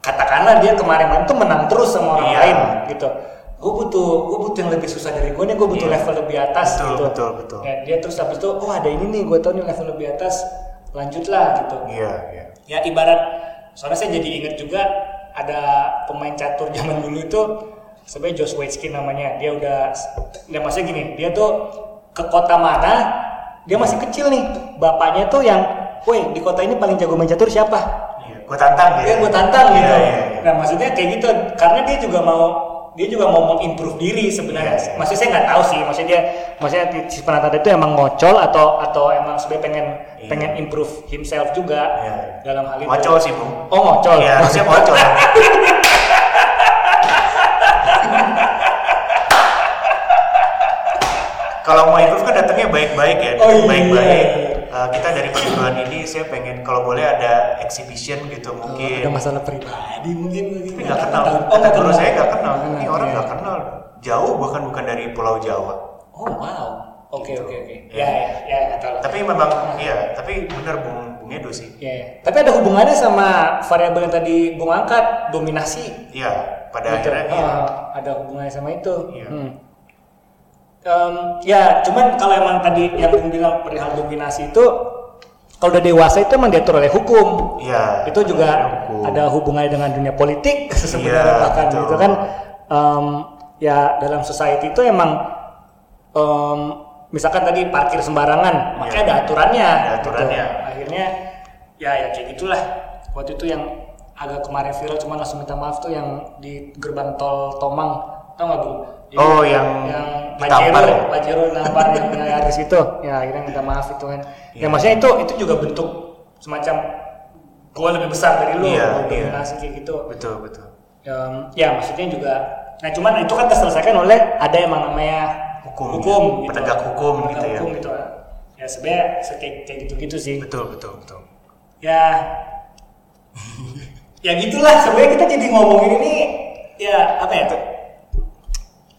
katakanlah dia kemarin-kemarin tuh menang terus sama orang Iya. lain gitu. Gue butuh, gue butuh yang lebih susah dari gue nih, gue butuh Iya. level lebih atas Betul, gitu. betul, betul. Ya, dia terus habis itu, oh ada ini nih, gue tau nih level lebih atas, lanjutlah gitu iya iya ya ibarat soalnya saya jadi inget juga ada pemain catur <laughs> zaman dulu itu sebenarnya Josh Waitzkin namanya. Dia udah ya maksudnya gini dia tuh ke kota mana dia masih kecil nih. Bapaknya tuh yang woi di kota ini paling jago main catur siapa? Iya gue tantang dia. gitu gue tantang Iya, gitu. iya, iya. nah maksudnya kayak gitu. Karena dia juga mau dia juga mau mengimprove diri sebenarnya Iya, iya. maksudnya saya nggak tahu sih maksudnya dia maksudnya si penantang itu emang ngocol atau atau emang sebenarnya pengen Iya. pengen improve himself juga Iya. dalam hal itu ngocol sih bung Oh ngocol. Iya, harusnya ngocol. <laughs> Kalau mau improve kan datangnya baik-baik ya, Oh, iya. baik-baik. Eh, kita dari perguruan ini saya pengen kalau boleh ada exhibition gitu mungkin. Ada masalah pribadi mungkin. Tapi nggak kenal. Oh, Kata guru saya nggak kenal. Nggak Ini kenal, orang iya. nggak kenal. Jauh bahkan bukan dari Pulau Jawa. Oh wow. Oke oke oke. Iya. Ya ya ya. Tapi memang iya, tapi benar Bung Edo sih. Ya, ya. Tapi ada hubungannya sama variabel yang tadi Bung angkat dominasi. Iya, pada Gitu. akhirnya iya. Ah, ada hubungannya sama itu. Iya. Hmm. Em, ya, cuman kalau emang tadi yang Bung bilang perihal dominasi itu kalau udah dewasa itu emang diatur oleh hukum. Iya. itu juga hukum. ada hubungannya dengan dunia politik <laughs> sebenarnya Iya, bahkan betul. gitu kan Em, ya dalam society itu emang em, misalkan tadi parkir sembarangan makanya ada aturannya Iya. Ada gitu. aturannya. akhirnya ya ya kayak gitulah waktu itu yang agak kemarin viral cuman langsung minta maaf tuh yang di gerbang tol Tomang tau nggak bu Oh, yang yang ditampar Pajero ya? Pajero nampar yang <laughs> yang di situ ya akhirnya minta maaf itu kan ya Iya. maksudnya itu itu juga bentuk semacam gua lebih besar dari lu Iya, iya. dominasi kayak gitu Betul, betul. Em, ya maksudnya juga nah cuman itu kan terselesaikan oleh ada emang namanya Hukum, hukum ya. Penegak hukum Penegak gitu ya. hukum gitu ya sebenarnya se- kayak kayak gitu-gitu sih Betul, betul, betul. ya <laughs> ya gitulah sebenarnya kita jadi ngomongin ini ya apa ya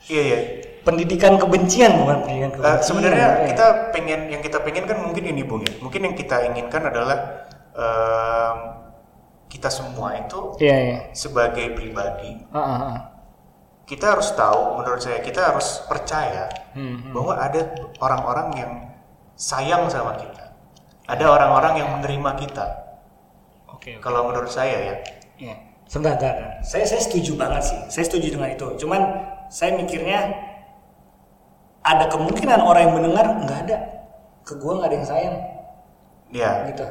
Iya, iya. pendidikan kebencian bukan pendidikan Eh, kebencian sebenarnya ya. kita pengen yang kita pengen kan mungkin ini bung ya mungkin yang kita inginkan adalah em, kita semua itu iya iya sebagai pribadi ah, ah. kita harus tahu menurut saya kita harus percaya Hmm, hmm. bahwa ada orang-orang yang sayang sama kita ada orang-orang yang menerima kita oke oke. kalau menurut saya ya Iya. Sebentar, sebentar, sebentar. Saya saya setuju banget sih. Saya setuju dengan itu. Cuman saya mikirnya ada kemungkinan orang yang mendengar nggak ada ke gua nggak ada yang sayang ya gitu.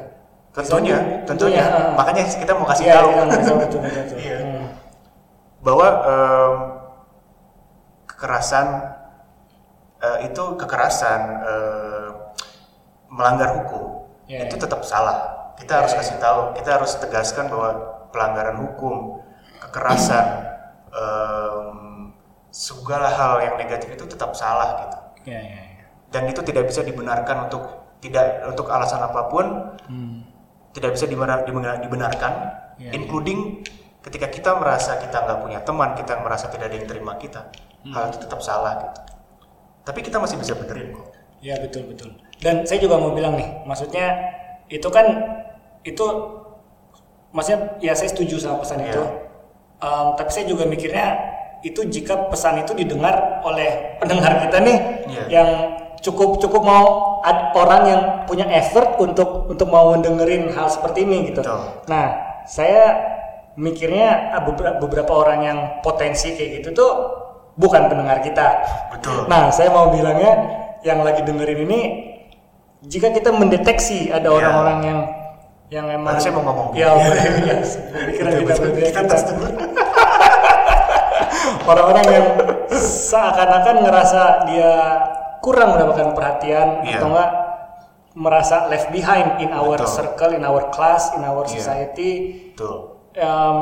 Tentunya, Tentunya, tentunya. ah. Makanya kita mau kasih Iya, tahu tahu, betul, betul, betul. <laughs> Iya. Hmm. bahwa em, kekerasan eh, itu kekerasan eh, melanggar hukum Iya, itu iya. tetap salah. Kita Iya, harus iya. kasih tahu, kita harus tegaskan bahwa pelanggaran hukum, kekerasan, em, segala hal yang negatif itu tetap salah gitu. Iya, iya, iya. Dan itu tidak bisa dibenarkan untuk tidak untuk alasan apa pun Hmm. tidak bisa dibenar- dibenar- dibenarkan, Iya, including ketika kita merasa kita nggak punya teman, kita merasa tidak ada yang terima kita, Hmm. hal itu tetap salah gitu. Tapi kita masih bisa benerin kok. Ya betul betul. Dan saya juga mau bilang nih, maksudnya itu kan itu maksudnya ya saya setuju sama pesan Iya. itu. Em, tapi saya juga mikirnya itu jika pesan itu didengar oleh pendengar kita nih Iya. yang cukup cukup mau ad- orang yang punya effort untuk untuk mau mendengerin hal seperti ini gitu. Betul. Nah, saya mikirnya ah, beberapa, beberapa orang yang potensi kayak gitu tuh bukan pendengar kita. Betul. Nah, saya mau bilangnya yang lagi dengerin ini jika kita mendeteksi ada Iya. orang-orang yang yang emang saya mau ngomong. Ya, <laughs> ya, pikiran kita berbeda. kita tes dulu. Orang-orang yang seakan-akan ngerasa dia kurang mendapatkan perhatian Iya. atau enggak merasa left behind in our Betul. circle, in our class, in our Iya. society. Tuh. Em,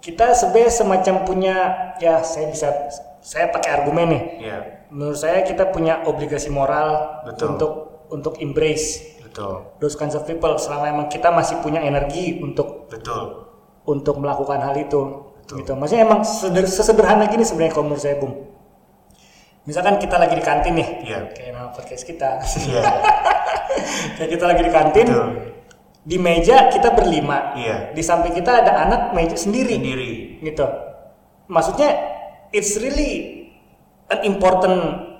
kita sebenarnya semacam punya ya saya bisa saya pakai argumen nih. Iya. Menurut saya kita punya obligasi moral Betul. untuk untuk embrace Betul. those kinds of people selama emang kita masih punya energi untuk Betul. untuk melakukan hal itu. Betul. Gitu. Maksudnya emang seder- sesederhana gini sebenarnya kalau menurut saya, Bung. Misalkan kita lagi di kantin nih, Iya. kayak nama podcast kita. Iya. <laughs> kayak kita lagi di kantin, Betul. di meja kita berlima. Iya. Di samping kita ada anak meja sendiri. Sendiri. Gitu. Maksudnya it's really an important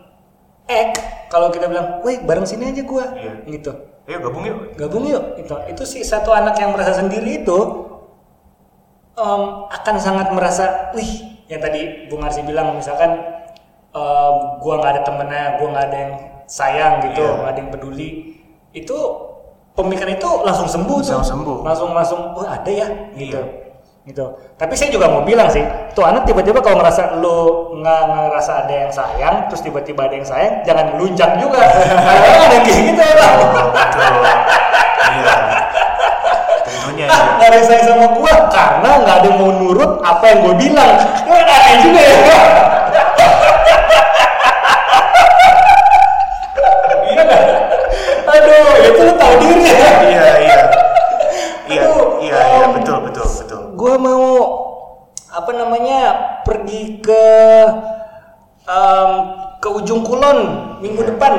act kalau kita bilang, "Woi, bareng sini aja gua." Iya. Gitu. Ayo gabung yuk. Gabung yuk. Itu itu sih satu anak yang merasa sendiri itu em, akan sangat merasa, "Wih, yang tadi Bung Arsi bilang misalkan em, gua nggak ada temennya, gua nggak ada yang sayang gitu, Iya. nggak ada yang peduli." Itu pemikiran itu langsung sembuh tuh. Langsung sembuh. Langsung langsung, "Oh, ada ya." gitu. Iya. Gitu. Tapi saya juga mau bilang sih, tuh anak tiba-tiba kalau ngerasa lu nggak ngerasa ada yang sayang, terus tiba-tiba ada yang sayang, jangan lunjak juga. <laughs> Ada yang kayak gitu orang. Oh, betul. Iya. Tentunya Ah, ya. yang sayang sama gua karena nggak ada yang mau nurut apa yang gua bilang. Aneh juga ya. Iya? Aduh, itu lu tahu diri ya. Iya, iya. Iya, iya, iya, em, betul, betul, betul. Gua mau apa namanya pergi ke em, ke ujung kulon minggu depan.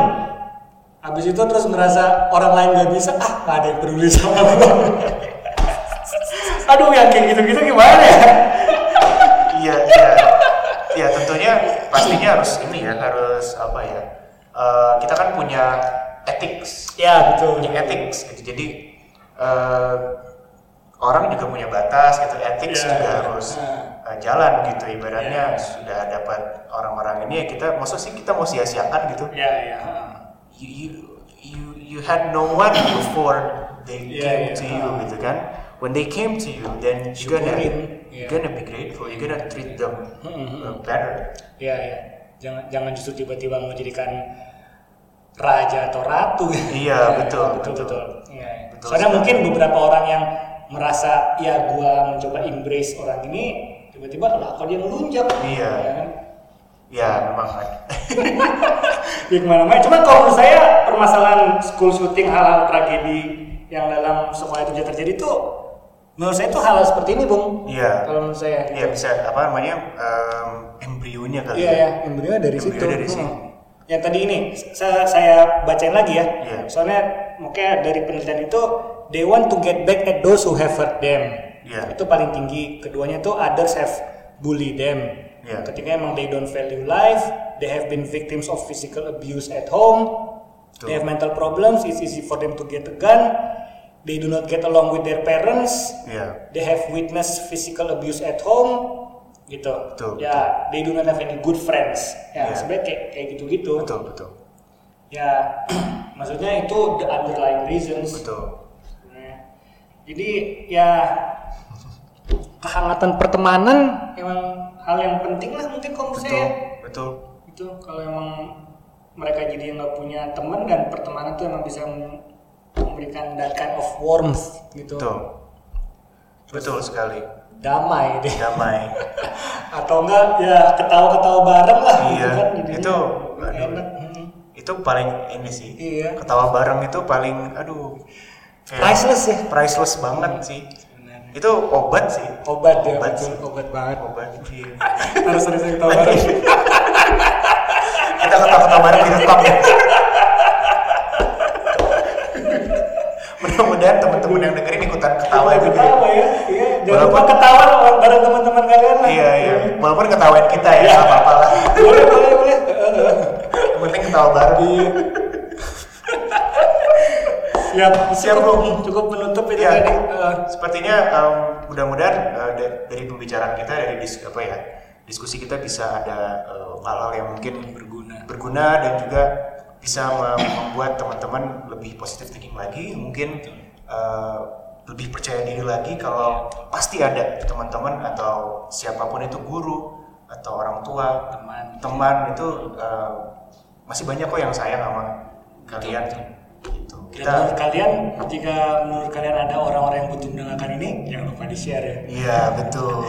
Habis itu terus ngerasa orang lain nggak bisa, ah nggak ada yang peduli sama gua. Aduh, yang kayak gitu-gitu gimana ya? Iya, iya. Ya tentunya pastinya harus ini ya, harus apa ya? eh, kita kan punya ethics, Ya betul. punya ethics gitu. Jadi eh, orang juga punya batas gitu, ethics Iya. juga harus Nah. eh, jalan gitu. Ibaratnya Iya. sudah dapat orang-orang ini ya kita, maksud sih kita mau sia-siakan gitu. Ya ya. You, you you you had no one before they Iya, came iya. to you gitu kan. When they came to you, then you're gonna Syukurin. you're gonna be grateful. You're gonna treat them Mm-mm. uh, better. Ya ya. Jangan jangan justru tiba-tiba menjadikan raja atau ratu. Iya, Ya, <laughs> betul, betul betul. betul. Iya, iya. Betul Soalnya sekali. mungkin beberapa orang yang merasa ya gua mencoba embrace orang ini tiba-tiba lah kok dia ngelunjak. Iya. Ya kan? Ya memang. <laughs> Ya ke mana-mana. Cuma kalau menurut saya permasalahan school shooting hal-hal tragedi yang dalam sekolah itu terjadi tuh menurut saya itu hal, seperti ini bung. Iya. Kalau menurut saya. Iya bisa apa namanya um, embrionya kali Iya ya. ya, embryo dari Embryo situ. dari situ. Hmm. Yang tadi ini saya, saya bacain lagi ya. Iya. Soalnya mungkin dari penelitian itu they want to get back at those who have hurt them. Iya. Itu paling tinggi. Keduanya tuh others have bullied them. Iya. Ketika emang they don't value life, they have been victims of physical abuse at home. Betul. They have mental problems. It's easy for them to get a gun. They do not get along with their parents. Iya. they have witnessed physical abuse at home gitu. Betul, ya they do not have any good friends. Ya Iya. sebenarnya kayak kayak gitu gitu Betul betul. Ya <clears throat> maksudnya itu the underlying reasons. Betul. Jadi ya kehangatan pertemanan emang hal yang penting lah mungkin kalau betul saya. betul. Itu kalau emang mereka jadi nggak punya teman dan pertemanan tuh emang bisa memberikan that kind of warmth gitu. betul betul sekali Damai deh. damai <laughs> Atau enggak ya ketawa-ketawa bareng lah gitu Iya, kan jadinya itu, enak. Hmm. itu paling ini sih Iya. ketawa bareng itu paling aduh Priceless ya. priceless banget sih itu obat sih Obat ya, Obat betul. sih. obat banget. obat iya. <laughs> Harus sering-sering ketawa bareng. <laughs> kita ketawa-ketawa bareng direkam ya mudah-mudahan teman-teman yang dengerin ikutan ketawa Ketawa juga ya. ketawa ya. Iya, jangan lupa Walaupun- ketawa bareng teman-teman kalian lah. iya iya walaupun ketawain kita ya Iya. nggak apa-apa lah <laughs> boleh, boleh, boleh. yang penting ketawa bareng Iya. Siap, Siap, cukup, Bro. cukup menutup itu Iya. tadi. Eh, Sepertinya em, mudah-mudahan da- dari pembicaraan kita dari dis apa ya diskusi kita bisa ada eh, hal-hal yang mungkin berguna berguna dan juga bisa mem- membuat teman-teman lebih positif thinking lagi mungkin eh, lebih percaya diri lagi kalau pasti ada teman-teman atau siapa pun itu guru atau orang tua Teman. teman itu eh, masih banyak kok yang sayang sama kalian gitu Dan menurut kalian, jika menurut kalian ada orang-orang yang butuh mendengarkan ini, jangan lupa di-share ya. Iya betul.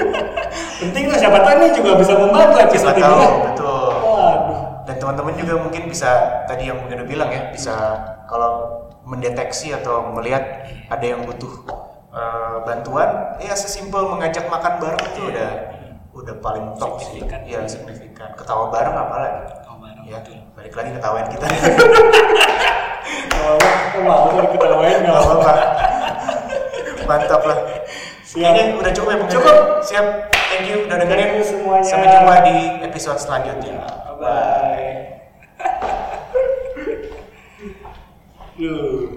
<laughs> Penting lah, siapa tahu ini juga bisa membantu Siapa episode ini tahu betul. Waduh. Dan teman-teman juga mungkin bisa tadi yang mungkin udah bilang ya bisa kalau mendeteksi atau melihat ada yang butuh eh, bantuan, ya sesimpel mengajak makan bareng itu udah udah paling top sih. Iya signifikan. Ketawa bareng apalagi. Ketawa bareng, Ya, betul. balik lagi ketawain kita. Nggak Gak apa-apa. apa-apa. Mantap lah. Siap. Kayaknya udah cukup ya Cukup. Siap. Thank you udah dengerin. Semuanya. Sampai jumpa di episode selanjutnya. Bye. 就